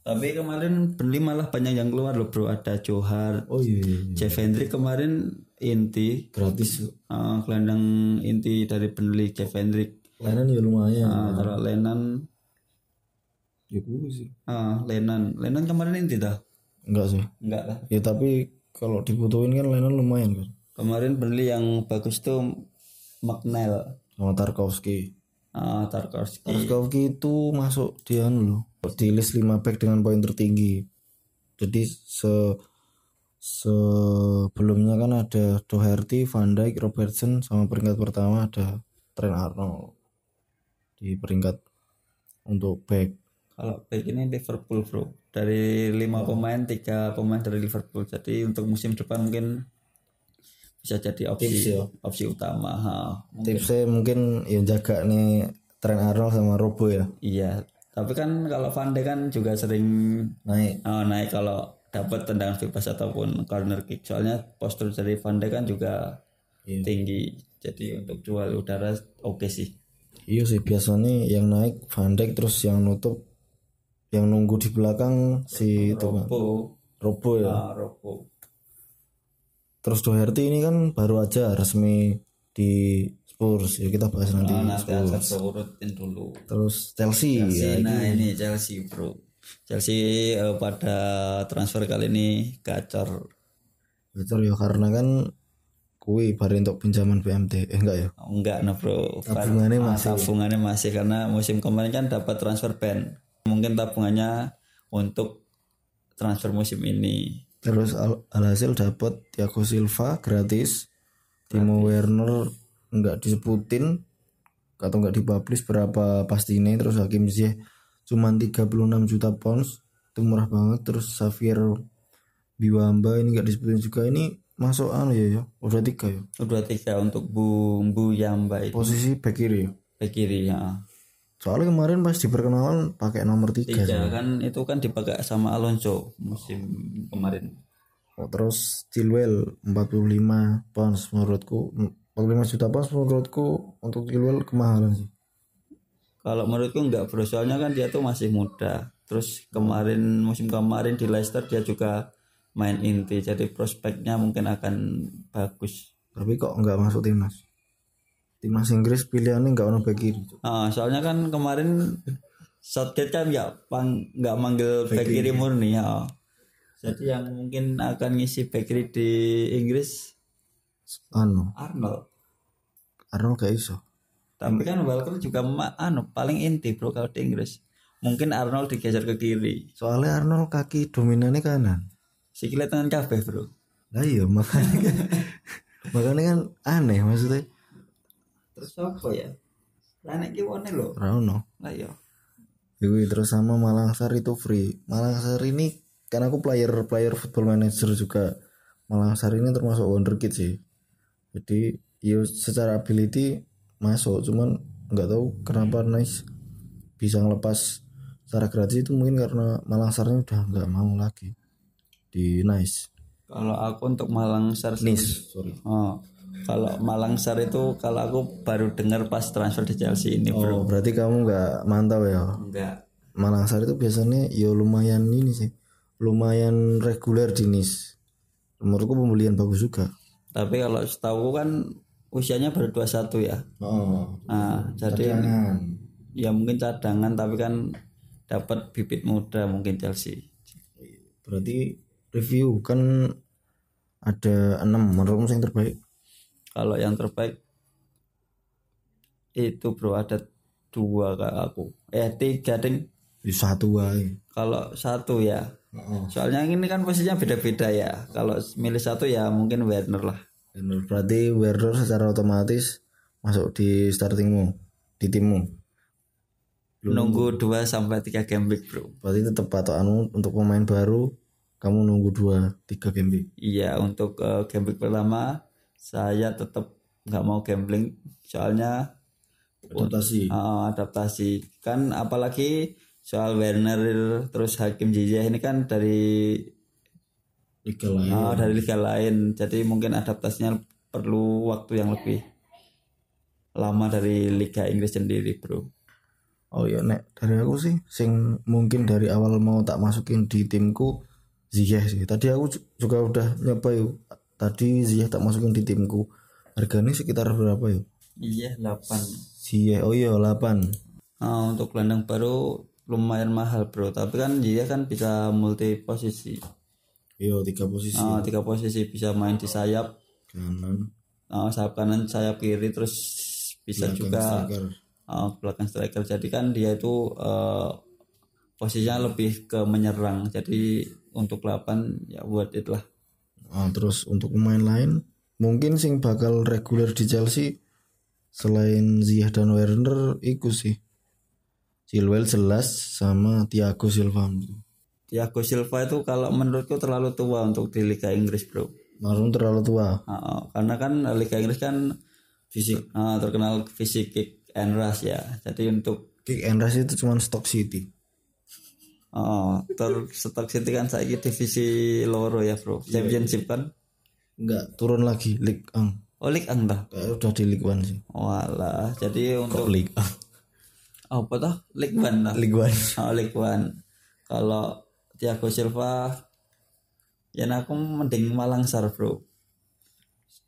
Tapi kemarin Burnley malah banyak yang keluar loh bro. Ada Johar, oh iya, iya, iya. Jeff Hendrick kemarin inti. gratis ah, gelandang inti dari Burnley Jeff Hendrick. Lennon ya lumayan Ah, kalau Lennon, ya gue sih ah, Lennon, Lennon kemarin inti dah. enggak sih Enggak lah. ya tapi kalau dibutuhin kan Lennon lumayan kan Kemarin Burnley yang bagus tuh McNeil, sama Tarkowski ah, Tarkowski. Tarkowski itu masuk di anu loh di list 5 back dengan poin tertinggi. Jadi se sebelumnya kan ada Doherty, Van Dijk, Robertson sama peringkat pertama ada Trent Arnold di peringkat untuk back. Kalau back ini Liverpool bro. Dari lima pemain tiga pemain dari Liverpool. Jadi untuk musim depan mungkin bisa jadi opsi Tips ya. opsi utama. Ha. Mungkin- tipsnya mungkin ya jaga nih Trent Arnold sama Robo ya Iya. Tapi kan kalau Van Dijk kan juga sering naik oh, naik kalau dapat tendangan bebas ataupun corner kick. Soalnya postur dari Van Dijk kan juga Iya. tinggi. Jadi untuk jual udara oke sih. iya sih biasanya yang naik Van Dijk terus yang nutup yang nunggu di belakang si itu kan Robo, ya? Ah, Robo. terus Doherty ini kan baru aja resmi di Spurs. Ya kita bahas nanti Ah, nanti Spurs. akan seurutin dulu. terus Chelsea, ya nah ini. Chelsea bro. Chelsea eh, pada transfer kali ini gacor. Betul ya karena kan kui bari untuk pinjaman BMT eh enggak ya? Enggak nah bro. Tabungannya Ah, masih. tabungannya masih karena musim kemarin kan dapat transfer ban mungkin tabungannya untuk transfer musim ini. Terus al- alhasil dapat Thiago Silva gratis. Timo Werner enggak disebutin atau enggak dipublish berapa pastinya terus Hakim Ziyech cuman 36 juta pounds. Itu murah banget. Terus Xavier Biwamba ini enggak disebutin juga. Ini masuk anu ya ya? Udah tiga ya? Udah tiga untuk bumbu Yamba itu. Posisi back kiri ya? Back kiri ya soalnya kemarin pas di perkenalan pakai nomor tiga tiga kan itu kan dipakai sama Alonso musim kemarin. Oh, terus Chilwell 45 pounds menurutku. 45 juta pounds menurutku untuk Chilwell kemahalan sih. Kalau menurutku enggak bro, soalnya kan dia tuh masih muda. Terus kemarin musim kemarin di Leicester dia juga main inti, jadi prospeknya mungkin akan bagus. tapi kok nggak masuk timnas timnas Inggris pilihannya nggak ono back kiri Ah, soalnya kan kemarin Southgate kan nggak pang nggak manggil back kiri murni ya. Jadi yang mungkin akan ngisi back kiri di Inggris anu Arnold. Arnold gak iso Tapi kan Walker juga anu paling inti bro kalau di Inggris. Mungkin Arnold digeser ke kiri. soalnya Arnold kaki dominannya kanan Sikile tangan kabeh bro. lah iya makanya kan makanya kan aneh maksudnya Terus apa ya? Lanek ki wone lho. Rano Lah iya. Yui, terus sama Malangsar itu free Malangsar ini kan aku player player football manager juga Malangsar ini termasuk wonderkid sih jadi ya secara ability masuk cuman nggak tahu kenapa Nice bisa ngelepas secara gratis itu mungkin karena Malangsarnya udah nggak mau lagi di Nice Kalau aku untuk Malang Sar Nice sorry Oh, kalau Malang Sar itu kalau aku baru dengar pas transfer di Chelsea ini bro. oh berarti kamu nggak mantau ya Enggak. Malangsar itu biasanya ya lumayan ini sih lumayan reguler Nice menurutku pembelian bagus juga Tapi kalau setahu kan usianya baru 21 ya. oh Nah, jadi jangan ya mungkin cadangan tapi kan dapat bibit muda mungkin Chelsea. berarti review kan ada enam menurutmu yang terbaik Kalau yang terbaik itu bro ada dua kak aku. Eh tiga ding. di satu wae Kalau satu ya. Soalnya ini kan posisinya beda-beda ya. Kalau milih satu ya mungkin Werner lah. Bener. berarti Werner secara otomatis masuk di startingmu di timmu Nunggu 2 sampai 3 game week, Bro. berarti tetap patokanmu untuk pemain baru kamu nunggu dua tiga game week. Iya, untuk eh, game week pertama saya tetap nggak mau gambling soalnya adaptasi. Eh, adaptasi. Kan apalagi soal Werner terus Hakim Ziyech ini kan dari liga lain. oh, dari liga lain. Jadi mungkin adaptasinya perlu waktu yang lebih lama dari liga Inggris sendiri bro. Oh iya nek. Dari aku sih sing mungkin dari awal mau tak masukin di timku Ziyech sih. Tadi aku ju- juga udah nyoba yuk tadi Ziyech tak masukin di timku. Harganya sekitar berapa yuk iya 8 Ziyech oh iya 8 Ah, untuk gelandang baru lumayan mahal bro. Tapi kan dia kan bisa multi posisi. Iya tiga posisi. Ah, tiga posisi bisa main di sayap. Kanan. Ah, sayap kanan sayap kiri terus bisa juga striker. ah, belakang striker. Jadi kan dia itu eh, posisinya lebih ke menyerang. Jadi untuk 8 ya buat it lah Ah, terus untuk pemain lain mungkin sing bakal reguler di Chelsea selain Ziyech dan Werner iku sih. Chilwell jelas sama Thiago Silva. Thiago Silva itu kalau menurutku terlalu tua untuk di Liga Inggris bro. Marun terlalu tua. Ah, karena kan Liga Inggris kan fisik. Ah, terkenal fisik kick and rush ya. Jadi untuk Kick and rush itu cuma Stock City Oh, ter Stoke City kan saya divisi loro ya bro, championship kan? enggak turun lagi League 1 Oh League Ang dah. kayak udah di League 1 sih Walah, jadi untuk League oh, apa tuh League One lah. League 1 Oh League One. Kalau Thiago Silva, ya aku mending Malangsar bro.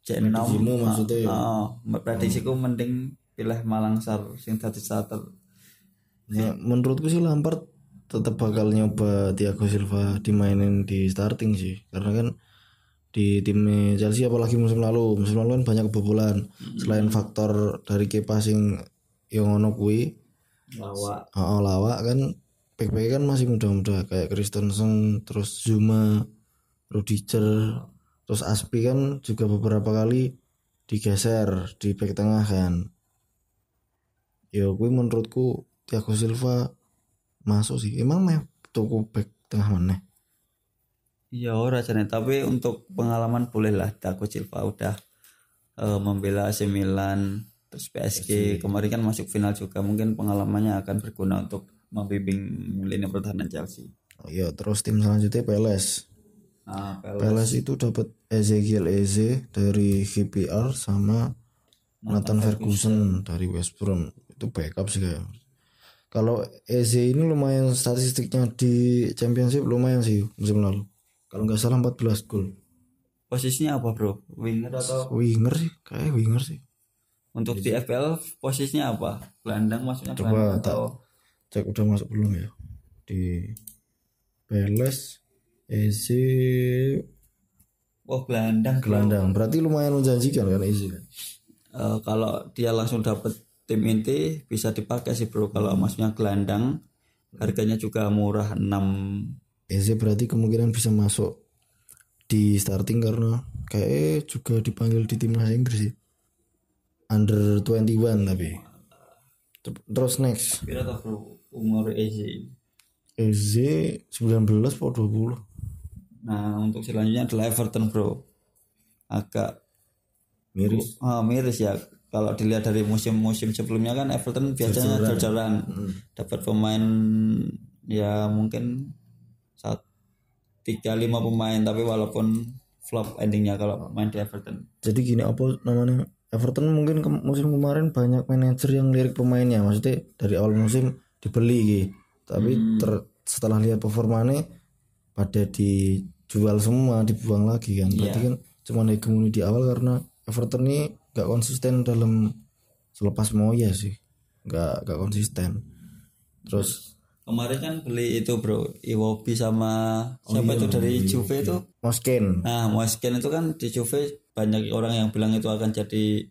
Cek nom. Prediksimu maksudnya ya? Oh, prediksiku mending pilih Malangsar sing tadi starter. ya, menurutku sih Lampard tetap bakal nyoba Thiago Silva dimainin di starting sih. Karena kan di tim Chelsea apalagi musim lalu. Musim lalu kan banyak kebobolan. Selain faktor dari Kepa sing yang ono kuwi Lawa. oh, lawak kan back kan masih muda-muda. Kayak Christensen terus Zuma Rudiger terus Aspi kan juga beberapa kali digeser di back tengah kan. Ya gue menurutku Thiago Silva masuk sih. Emang meh tuku back tengah mana Iya ora jane. Tapi untuk pengalaman boleh lah. Thiago Silva udah eh, membela AC Milan terus PSG kemarin kan masuk final juga. Mungkin pengalamannya akan berguna untuk membimbing lini pertahanan Chelsea. oh, iya terus tim selanjutnya PLS Nah, PLS itu dapat Ezekiel Eze dari KPR sama Nathan Ferguson. dari West Brom. Itu backup sih kayak kalau Eze ini lumayan statistiknya di Championship lumayan sih musim lalu. Kalau nggak salah 14 gol. Posisinya apa bro? Winger atau winger sih kayak winger sih. Untuk di FPL posisinya apa? Gelandang maksudnya Coba gelandang atau cek udah masuk belum ya? Di PLS Eze oh gelandang gelandang. Berarti lumayan menjanjikan kan Eze kan Eh, kalau dia langsung dapat tim inti bisa dipakai sih bro kalau maksudnya gelandang harganya juga murah 6 Eze berarti kemungkinan bisa masuk di starting karena kayak juga dipanggil di timnas Inggris sih. Under 21 tapi. Ter- Terus next, toh bro umur Eze. Eze 19 atau 20. Nah untuk selanjutnya adalah Everton bro. Agak Miris. ah, miris ya. Kalau dilihat dari musim-musim sebelumnya kan Everton biasanya jajaran dapat pemain ya mungkin saat tiga lima pemain tapi walaupun flop endingnya kalau main di Everton. Jadi gini apa namanya? Everton mungkin ke- musim kemarin banyak manajer yang lirik pemainnya, maksudnya dari awal musim dibeli gitu. Tapi ter- setelah lihat performanya pada dijual semua, dibuang lagi kan. Berarti kan cuma hegemoni di awal karena Everton ini gak konsisten dalam selepas Moya sih. Gak gak konsisten. Terus Kemarin kan beli itu bro Iwobi sama siapa itu dari Juve itu Mosken Nah, Moisken itu kan di Juve banyak orang yang bilang itu akan jadi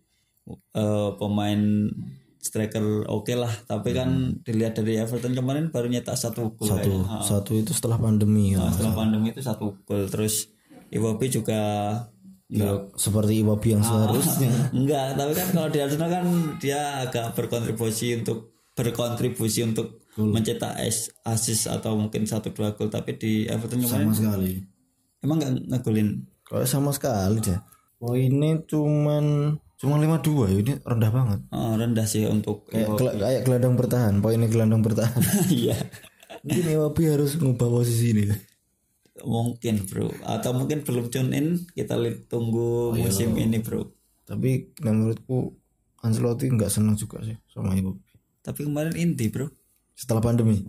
eh, pemain striker oke lah. Tapi kan dilihat dari Everton kemarin baru nyetak satu gol. satu kayaknya. satu itu setelah pandemi Nah, kan. setelah pandemi itu satu gol. Terus Iwobi juga Ya, seperti Iwobi yang seharusnya. enggak. Tapi kan kalau di Arsenal kan dia agak berkontribusi untuk berkontribusi untuk mencetak as- assist atau mungkin satu dua gol. Tapi di Everton kemarin sama sekali. emang nggak ngegolin. Kalau sama sekali deh. Poinnya cuman cuma 52 ya ini rendah banget. Oh, rendah sih untuk Kayak, gel- kayak gelandang bertahan, poinnya gelandang bertahan. Iya. Mungkin Iwobi harus ngubah posisi ini. Mungkin bro atau mungkin belum tune in kita lihat tunggu musim ini bro Tapi menurutku Ancelotti nggak senang juga sih sama Iwobi. tapi kemarin inti bro Setelah pandemi.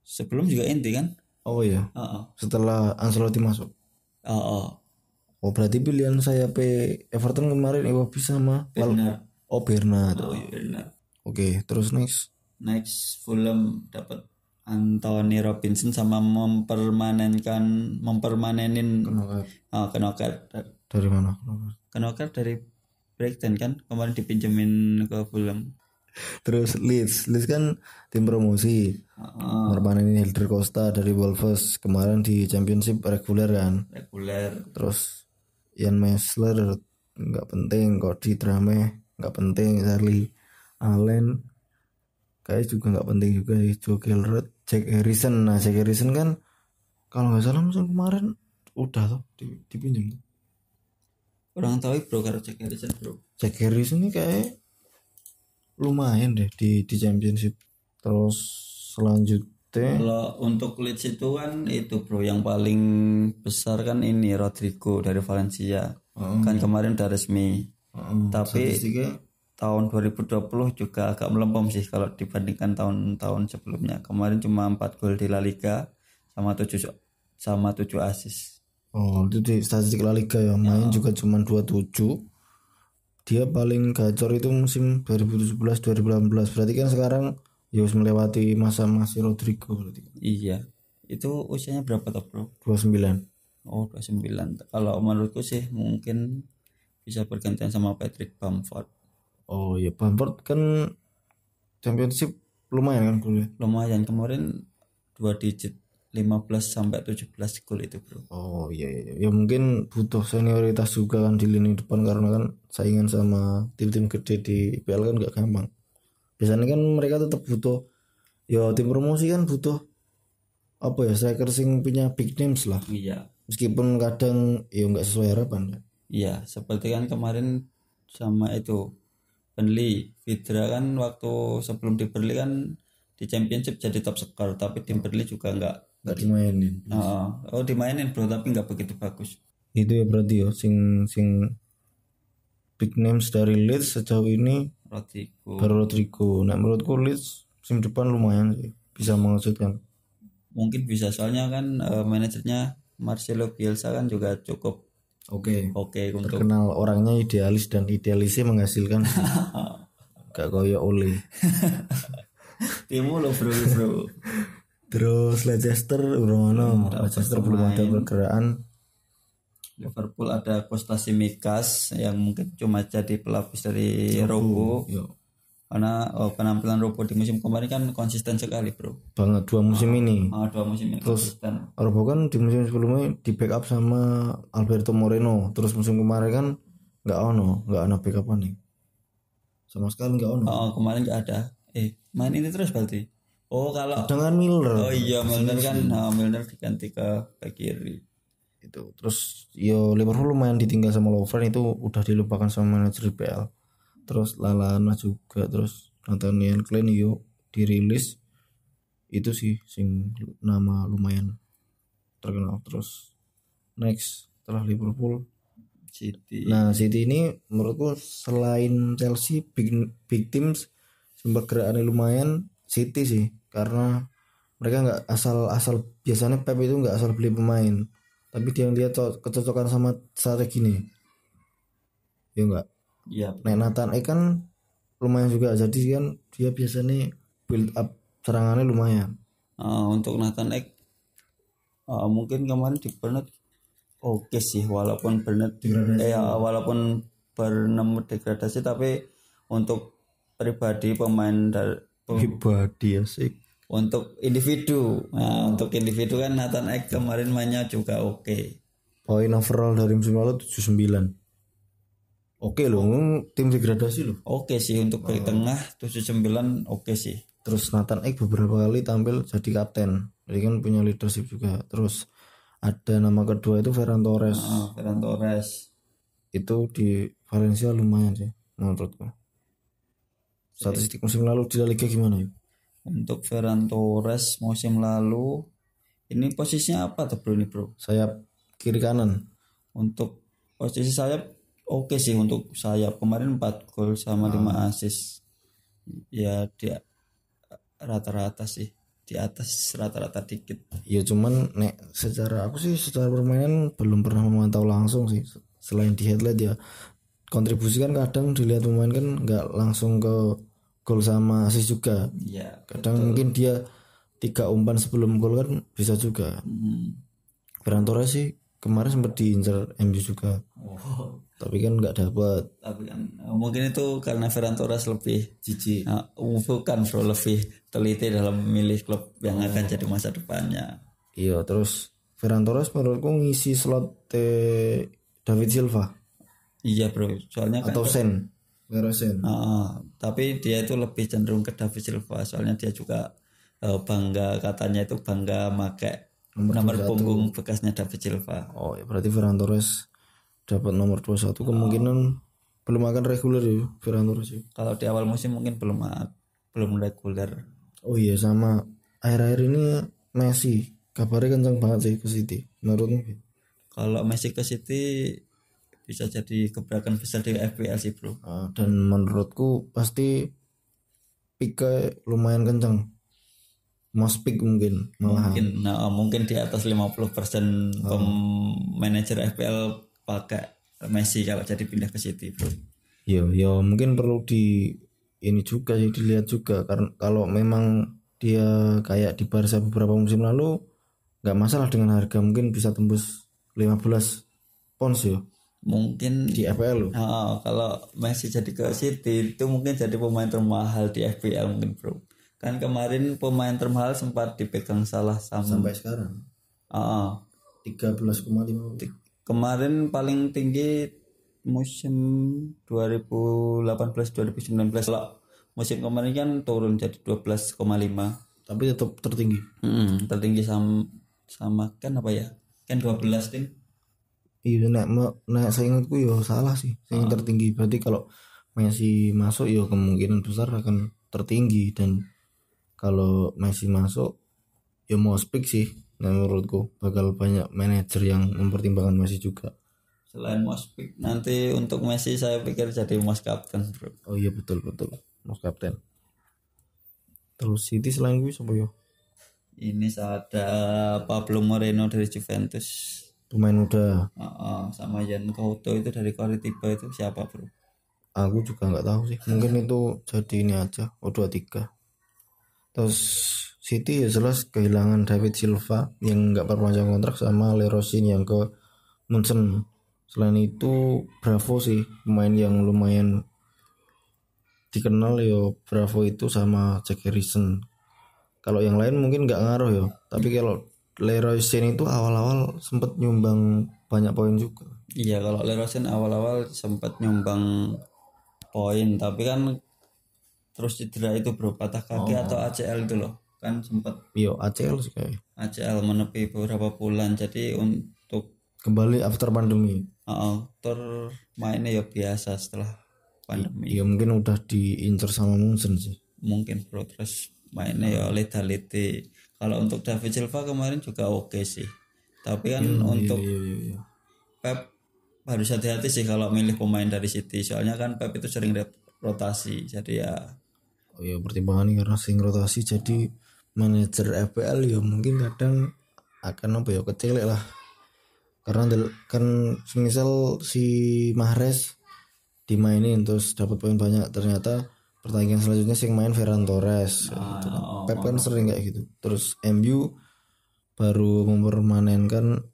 sebelum juga inti kan Oh iya. Heeh. Setelah Ancelotti masuk. Heeh. Oh berarti pilihan saya P Everton kemarin Iwobi sama benar Oh Bernat. oh iya Oke, terus next. next Fulham dapat Anthony Robinson sama mempermanenkan mempermanenin Knockout. ah Knocker Dari mana? Knockout. Knocker dari Brighton kan kemarin dipinjemin ke Fulham Terus Leeds, Leeds kan tim promosi. Heeh. Permanenin Hilder Costa dari Wolves kemarin di Championship reguler kan. reguler Terus Ian Mesler nggak penting, Cody Drame nggak penting, Charlie Allen kayak juga nggak penting juga sih Joe Gilroy, Jack Harrison. Nah Jack Harrison kan kalau nggak salah musim kemarin udah tuh di- dipinjam tuh. kurang tahu bro kalau Jack Harrison bro Jack Harrison ini kayak lumayan deh di di Championship. Terus selanjutnya Kalau untuk Leeds itu kan itu bro yang paling besar kan ini Rodrigo dari Valencia. Kan kemarin udah resmi. Heeh, Tapi statistiknya tahun 2020 juga agak melempem sih kalau dibandingkan tahun-tahun sebelumnya. Kemarin cuma 4 gol di La Liga sama 7 sama 7 assist. Oh, itu di statistik La Liga ya, main juga cuma 27. Dia paling gacor itu musim 2017-2018. Berarti kan sekarang ya harus melewati masa masih Rodrigo berarti. Iya. Itu usianya berapa tuh, Bro? 29. Oh, 29. Kalau menurutku sih mungkin bisa bergantian sama Patrick Bamford. Oh, ya Bamford kan championship lumayan kan golnya. Lumayan kemarin dua digit 15 sampai 17 gol itu, Bro. Oh iya, iya iya. ya mungkin butuh senioritas juga kan di lini depan karena kan saingan sama tim-tim gede di IPL kan gak gampang. Biasanya kan mereka tetap butuh ya tim promosi kan butuh apa ya striker sing punya big names lah. Iya. Meskipun kadang ya nggak sesuai harapan ya. Iya, seperti kan kemarin sama itu Burnley, Vidra kan waktu sebelum di Burnley kan di Championship jadi top scorer, tapi di Burnley juga nggak Nggak dimainin. oh, oh dimainin bro, tapi nggak begitu bagus. Itu ya berarti ya sing sing big names dari Leeds sejauh ini Rodrigo. baru Rodrigo. Nah menurutku Leeds musim depan lumayan sih bisa mengejutkan. Mungkin bisa soalnya kan eh, manajernya Marcelo Bielsa kan juga cukup Oke. oke untuk terkenal orangnya idealis dan idealisnya menghasilkan gak koyo oleh timu lo bro bro. terus Leicester Urono Leicester belum ada pergerakan. Liverpool ada Costa Simikas yang mungkin cuma jadi pelapis dari Robo Yo, karena oh, penampilan Robo di musim kemarin kan konsisten sekali bro. banget dua musim ini Ah, dua musim ini konsisten. Robo kan di musim sebelumnya di backup sama Alberto Moreno terus musim kemarin kan nggak ono nggak ada backup nih sama sekali nggak ono Oh, kemarin nggak ada. Eh, main ini terus berarti. Oh, kalau dengan Miller Oh iya, Milner kan nah, Milner diganti ke back kiri. itu terus yo Liverpool lumayan ditinggal sama Lovren itu udah dilupakan sama manajer IPL terus Lalana juga terus Nathaniel Klein yo dirilis. Itu sih sing nama lumayan terkenal. Terus next setelah Liverpool. City. nah City ini menurutku selain Chelsea big big teams sumber gerakannya lumayan. City sih karena mereka nggak asal asal biasanya Pep itu nggak asal beli pemain. Tapi dia lihat co- kecocokan sama strategi nih. Ya enggak Iya. Nek Nathan Ake kan lumayan juga jadi kan dia biasanya build up serangannya lumayan. Ah, untuk Nathan Ek ah, mungkin kemarin di Burnett oke sih walaupun Burnett eh ya, walaupun Burnham degradasi tapi untuk pribadi pemain dari pribadi sih untuk individu. Nah, untuk individu kan Nathan Ek kemarin mainnya juga oke. Poin overall dari musim lalu 79 oke loh ngomong tim degradasi loh oke sih untuk back tengah 79 oke sih. Terus Nathan Ake beberapa kali tampil jadi kapten. Jadi kan punya leadership juga. Terus ada nama kedua itu Ferran Torres. Ah, Ferran Torres. Itu di Valencia lumayan sih menurutku. Statistik musim lalu di La Liga gimana ya Untuk Ferran Torres musim lalu ini posisinya apa tuh bro ini bro? sayap kiri kanan. Untuk posisi sayap oke sih untuk sayap kemarin 4 gol sama 5 assist. Ya dia rata-rata sih di atas rata-rata dikit. ya cuman nek secara aku sih secara permainan belum pernah memantau langsung sih selain di headlight ya kontribusi kan kadang dilihat pemain kan nggak langsung ke gol sama assist juga Ya. kadang mungkin dia tiga umpan sebelum gol kan bisa juga Hmm. Ferran Torres sih kemarin sempat diincar MU juga Oh. Tapi kan nggak dapat Tapi kan eh, mungkin itu karena Ferran Torres lebih Cici Nah, bukan bro lebih teliti dalam memilih klub yang akan jadi masa depannya. iya terus Ferran Torres menurutku ngisi slot eh, David Silva. Iya bro, soalnya kan. atau Sen. Vero Sen. Ah, tapi dia itu lebih cenderung ke David Silva, soalnya dia juga eh, bangga katanya itu bangga make nomor, punggung bekasnya David Silva. oh ya berarti Ferran Torres dapat nomor 21 kemungkinan belum akan reguler ya Ferran Torres ya. Kalau di awal musim mungkin belum belum reguler. oh iya sama akhir-akhir ini Messi kabarnya kencang banget sih ke City menurutmu Kalau Messi ke City bisa jadi gebrakan besar di FPL sih bro. Ah, dan menurutku pasti Pique lumayan kencang mas pick mungkin malah mungkin nah mungkin di atas 50% pem manajer FPL pakai Messi kalau jadi pindah ke City bro. Ya ya mungkin perlu di ini juga sih dilihat juga. Karena kalau memang dia kayak di Barca beberapa musim lalu nggak masalah dengan harga. Mungkin bisa tembus 15 pounds ya mungkin di FPL loh. Ah, kalau Messi jadi ke City itu mungkin jadi pemain termahal di FPL mungkin bro. Kan kemarin pemain termahal sempat dipegang salah sama sampai sekarang. Ah, 13,5 kemarin paling tinggi musim 2018-2019 kalau musim kemarin kan turun jadi 12,5 tapi tetap tertinggi. Mm, tertinggi sama sama kan apa ya? Kan 12 tim. iya nek mau- nek saya ingatku ya salah sih yang tertinggi. Berarti kalau Messi masuk ya kemungkinan besar akan tertinggi. Dan kalau Messi masuk ya mau speak sih nah, menurutku bakal banyak manajer yang mempertimbangkan Messi juga. Selain Mospik nanti untuk Messi saya pikir jadi Mos Kapten, Bro. oh iya betul betul. Mas kapten. Terus City selain gue siapa ya? Ini ada Pablo Moreno dari Juventus. pemain muda. Ah, ah, sama Jan Couto itu dari Coritiba itu siapa, Bro? aku juga nggak tahu sih. Mungkin itu jadi ini aja O23 terus City ya jelas kehilangan David Silva yang nggak perpanjang kontrak sama Leroy Sane yang ke Munchen. Selain itu Bravo sih pemain yang lumayan dikenal yo Bravo itu sama Jack Harrison. Kalau yang lain mungkin nggak ngaruh ya. Tapi kalau Leroy Sane itu awal-awal sempet nyumbang banyak poin juga. Iya, kalau Leroy Sane awal-awal sempat nyumbang poin, tapi kan terus cedera itu, Bro, patah kaki atau ACL itu loh. Kan sempat yo ACL sih kayak ACL menepi beberapa bulan. Jadi untuk kembali after pandemi uh, tur mainnya ya biasa setelah pandemi. ya mungkin udah diincer sama Munchen sih Mungkin Bro terus mainnya ya leta-leti. Kalau untuk David Silva kemarin juga oke sih. Tapi kan untuk iya iya iya Pep harus hati-hati sih kalau milih pemain dari City. Soalnya kan Pep itu sering rotasi. Jadi ya oh ya pertimbangan karena sering rotasi jadi manajer FPL ya mungkin kadang akan apa ya kecil lah. Karena del- kan semisal si Mahrez dimainin terus dapat poin banyak ternyata pertandingan selanjutnya sing main Ferran Torres. Gitu kan. Pep kan sering kayak gitu. Terus MU baru mempermanenkan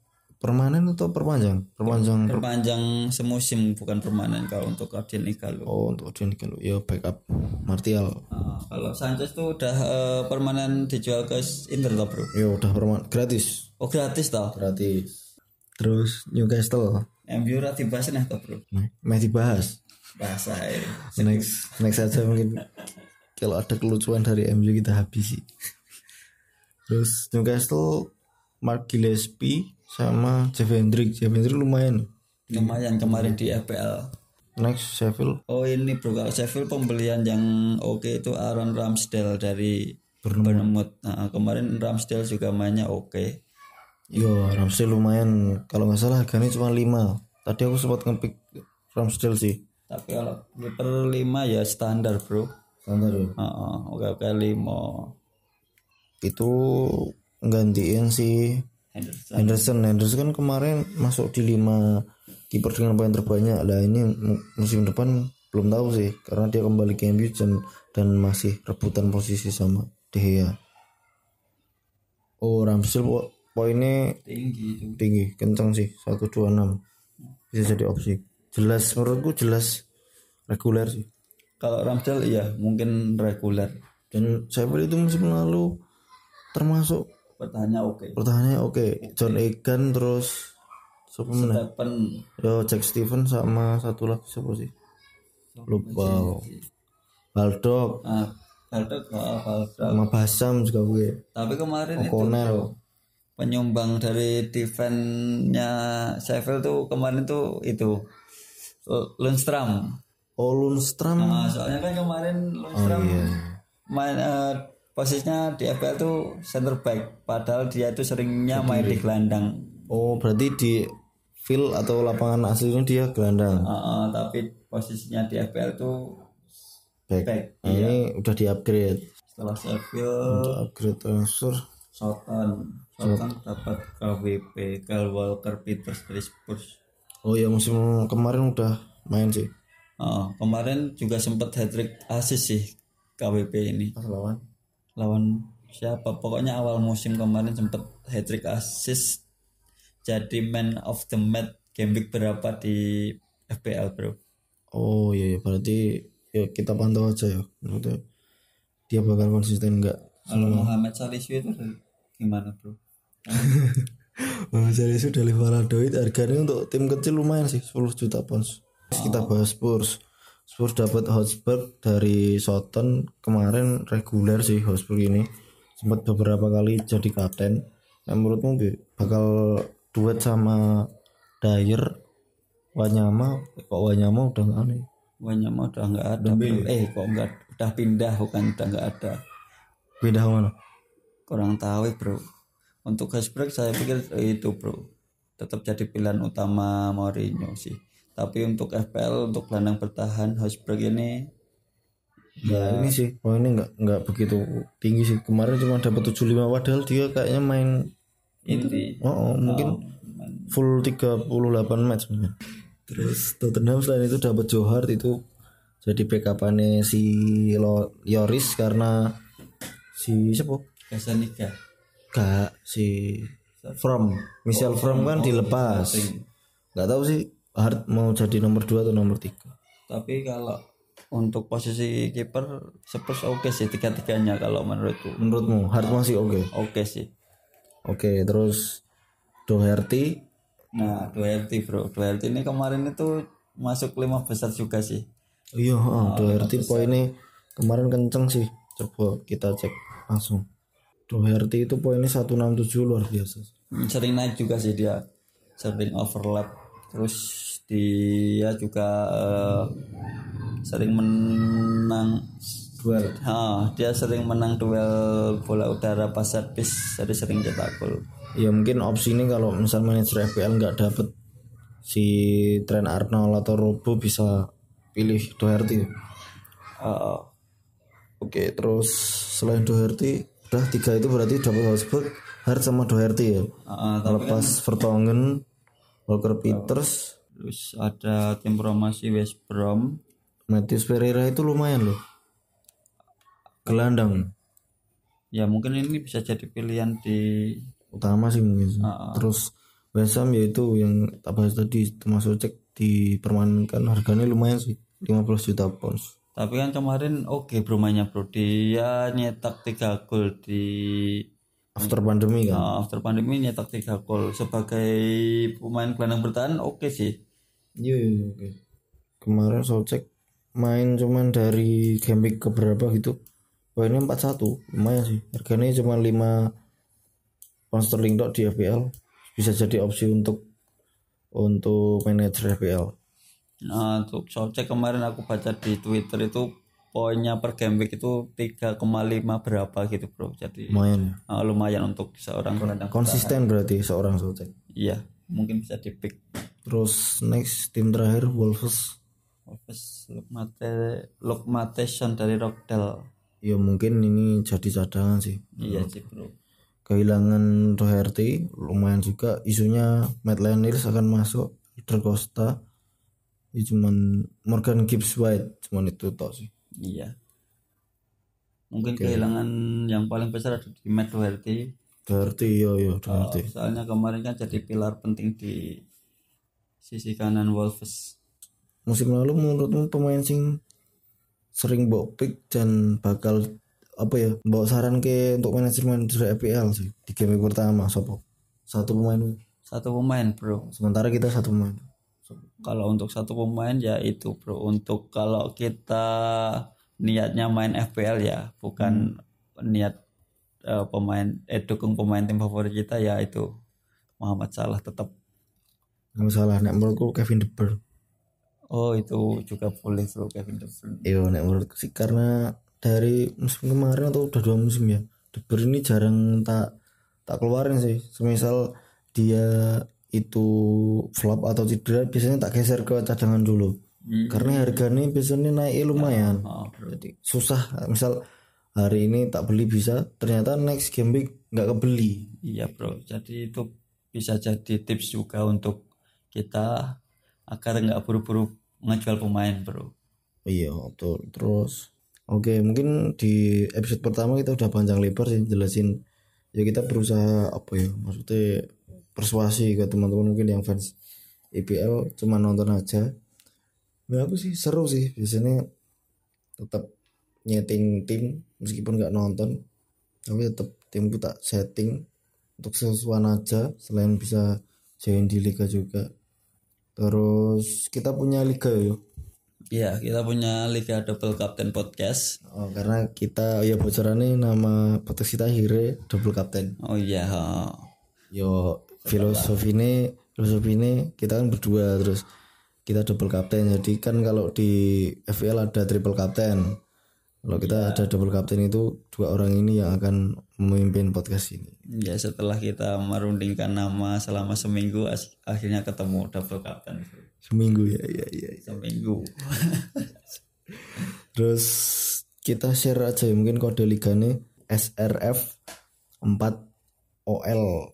permanen atau perpanjang perpanjang perpanjang semusim bukan permanen kalau untuk Odion Igalo. oh untuk Odion kalau ya backup Martial Nah, kalau Sanchez tuh udah eh, permanen dijual ke Inter toh, Bro. ya udah perman gratis Oh gratis toh. gratis terus Newcastle MU ra dibahas nih toh, Bro. Masih dibahas Bahasa ini. next next aja mungkin kalau ada kelucuan dari MU kita habisi terus Newcastle Mark Gillespie sama Jeff Hendrick Jeff Hendrick lumayan Lumayan kemarin di FPL. next Sheffield Oh ini bro kalau Sheffield pembelian yang oke itu Aaron Ramsdale dari Bournemouth. Nah, kemarin Ramsdale juga mainnya oke. Yo, Ramsdale lumayan. Kalau nggak salah harganya cuma 5. Tadi aku sempat ngepick Ramsdale sih. Tapi kalau kiper 5 ya standar, Bro. Standar ya. Heeh, oke oke 5 Itu gantiin si Henderson. Henderson. Henderson kan kemarin masuk di 5 kiper dengan poin terbanyak. Lah ini mu- musim depan belum tahu sih karena dia kembali ke MU dan, dan masih rebutan posisi sama De Gea. Oh, Ramsdale po- poinnya Tinggi tinggi kencang sih 126 bisa jadi opsi jelas menurutku jelas reguler sih Kalau Ramsdale iya mungkin reguler. dan Sheffield itu musim lalu termasuk Pertahannya oke. pertahanannya oke. John Egan terus siapa mana yo Jack Steven sama satu lagi siapa sih? Lupa Baldock. Ah Baldock ah, Baldock. sama Basam juga gue. Tapi kemarin itu Cornell penyumbang dari defense-nya Sheffield tuh kemarin tuh itu L- Lundstram. oh Lundstram. Nah, soalnya kan kemarin Lundstram iya. main eh, posisinya di FPL tuh center back. Padahal dia itu seringnya main di gelandang. oh berarti di field atau lapangan aslinya dia gelandang? Ah, ah, tapi posisinya di FPL tuh back, back. Nah, ini udah di upgrade Setelah Sheffield upgrade transfer Soton Soton dapat KWP Kyle Walker Peters dari Spurs. oh ya musim kemarin udah main sih. Oh, kemarin juga sempat hat trick assist sih KWP ini. Pas lawan lawan siapa? Pokoknya awal musim kemarin sempat hat trick assist jadi man of the match game week berapa di FPL bro? Oh iya, iya. Berarti ya kita pantau aja ya. Maksudnya dia bakal konsisten enggak kalau Muhammad Salisu itu gimana bro? Wah, jadi sudah Valladolid harganya untuk tim kecil lumayan sih 10 juta pounds. Terus kita bahas Spurs. Spurs dapat Hotspur dari Soton kemarin reguler sih Hotspur ini. Sempat beberapa kali jadi kapten. Nah, menurutmu bakal duet sama Dyer Wanyama? Kok Wanyama udah nggak aneh? Wanyama udah nggak ada eh kok nggak udah pindah bukan udah nggak ada. Pindah mana? Kurang tahu bro. Untuk Hasbrook saya pikir itu bro. Tetap jadi pilihan utama Mourinho sih tapi untuk FPL untuk gelandang bertahan Hasbrook ini ya. ini sih poinnya nggak nggak begitu tinggi sih. Kemarin cuma dapat 75 padahal dia kayaknya main ini. Oh, oh, mungkin full 38 match. Terus Tottenham selain itu dapat Johar itu jadi backupannya si Lo- Yoris karena si siapa? Gazzaniga Gak si From Michel From kan dilepas. Gak tahu sih Hart mau jadi nomor 2 atau nomor 3 tapi kalau untuk posisi kiper Spurs oke sih tiga-tiganya kalau menurutku. Menurutmu Hart masih oke? oke sih. Oke, terus Doherty? Nah Doherty bro. Doherty ini kemarin itu masuk lima besar juga sih. Iya, oh, Doherty poinnya kemarin kenceng sih. Coba kita cek langsung. Doherty itu poinnya 167 luar biasa. Sering naik juga sih dia. Sering overlap. Terus dia juga eh, sering menang Duel. Ah, dia sering menang duel bola udara pas servis jadi sering cetak gol Ya mungkin opsi ini kalau misal manajer FPL nggak dapet si Trent Arnold atau Robo bisa pilih Doherty. Eh, Oke, terus selain Doherty udah tiga itu berarti dapat Hotspur, Hart sama Doherty ya. tapi Lepas Vertonghen, Walker Peters, terus ada tim promosi West Brom Matthews Pereira itu lumayan loh. Gelandang ya mungkin ini bisa jadi pilihan di utama sih mungkin. Terus West Ham yaitu yang tak bahas tadi termasuk cek dipermanenkan harganya lumayan sih 15 juta pounds. tapi kan kemarin oke bro mainnya bro dia nyetak tiga gol di After pandemi kan. Nah, after pandemi nyetak tiga gol sebagai pemain gelandang bertahan oke sih Iya, iya, oke. Kemarin Solcek main cuman dari game week keberapa gitu. Poinnya 41, lumayan sih. Harganya cuma 5 pound sterling dok di FPL. Bisa jadi opsi untuk untuk manajer FPL. Nah, untuk Solcek kemarin aku baca di Twitter itu poinnya per game week itu 3,5 berapa gitu bro. Jadi lumayan ya. uh, lumayan untuk seorang gelandang konsisten berarti seorang Soucek iya mungkin bisa di pick. Terus next tim terakhir Wolves. Wolves Lukmate Lukmatation dari Rockdale ya mungkin ini jadi cadangan sih. Iya sih bro. kehilangan Doherty lumayan juga. Isunya Matt Lenners akan masuk Alder Costa. Ya cuman Morgan Gibbs White cuman itu tok sih iya. Mungkin kehilangan yang paling besar ada di Matt Doherty. Doherty yo yo Doherty. Soalnya kemarin kan jadi pilar penting di sisi kanan Wolves. Musim lalu menurutmu pemain sing sering bawa pick dan bakal apa ya bawa saran ke untuk manajemen dari EPL sih di game pertama sopo satu pemain. Satu pemain bro. Sementara kita satu pemain kalau untuk satu pemain ya itu bro. Untuk kalau kita niatnya main FPL ya. Bukan niat eh, pemain eh dukung pemain tim favorit kita ya itu. Muhammad Salah tetap. Nggak salah nek menurutku Kevin De Bruyne. Oh itu juga boleh bro Kevin De Bruyne. Iya nek menurutku sih karena dari musim kemarin atau udah dua musim ya De Bruyne ini jarang tak tak keluarin sih. Semisal dia itu flop atau cedera biasanya tak geser ke cadangan dulu. Hmm. karena harganya biasanya naik lumayan. Oh, jadi susah misal hari ini tak beli bisa ternyata next game week nggak kebeli. Iya bro. Jadi itu bisa jadi tips juga untuk kita agar nggak buru-buru ngejual pemain bro. Iya betul. Terus oke mungkin di episode pertama kita udah panjang lebar sih jelasin. Ya kita berusaha apa ya maksudnya persuasi ke teman-teman mungkin yang fans IPL cuma nonton aja ya aku sih seru sih biasanya tetap nyeting tim meskipun nggak nonton tapi tetap timku tak setting untuk sesuatu aja selain bisa join di liga juga terus kita punya liga yuk Iya, kita punya Liga Double Captain Podcast. Oh, karena kita ya bocorannya nama podcast kita Hire double captain. Oh iya. Yo filosofi ini filosofi ini kita kan berdua terus kita double captain. Jadi kan kalau di FPL ada triple captain. Kalau kita ada double captain itu dua orang ini yang akan memimpin podcast ini. ya setelah kita merundingkan nama selama seminggu akhirnya ketemu Double Captain. Seminggu ya, ya, ya. ya. Seminggu. Terus kita share aja ya mungkin kode liganya SRF 4 OL.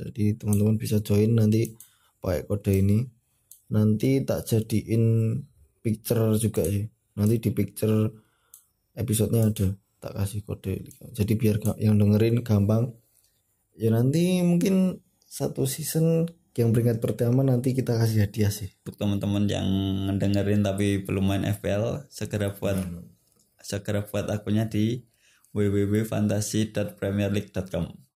Jadi teman-teman bisa join nanti pakai kode ini. Nanti tak jadiin picture juga sih. Nanti di picture episodenya ada tak kasih kode. Jadi biar yang dengerin gampang. Ya nanti mungkin satu season yang peringkat pertama nanti kita kasih hadiah sih. Untuk teman-teman yang dengerin tapi belum main FPL, segera buat segera buat akunnya di www.fantasy.premierleague.com.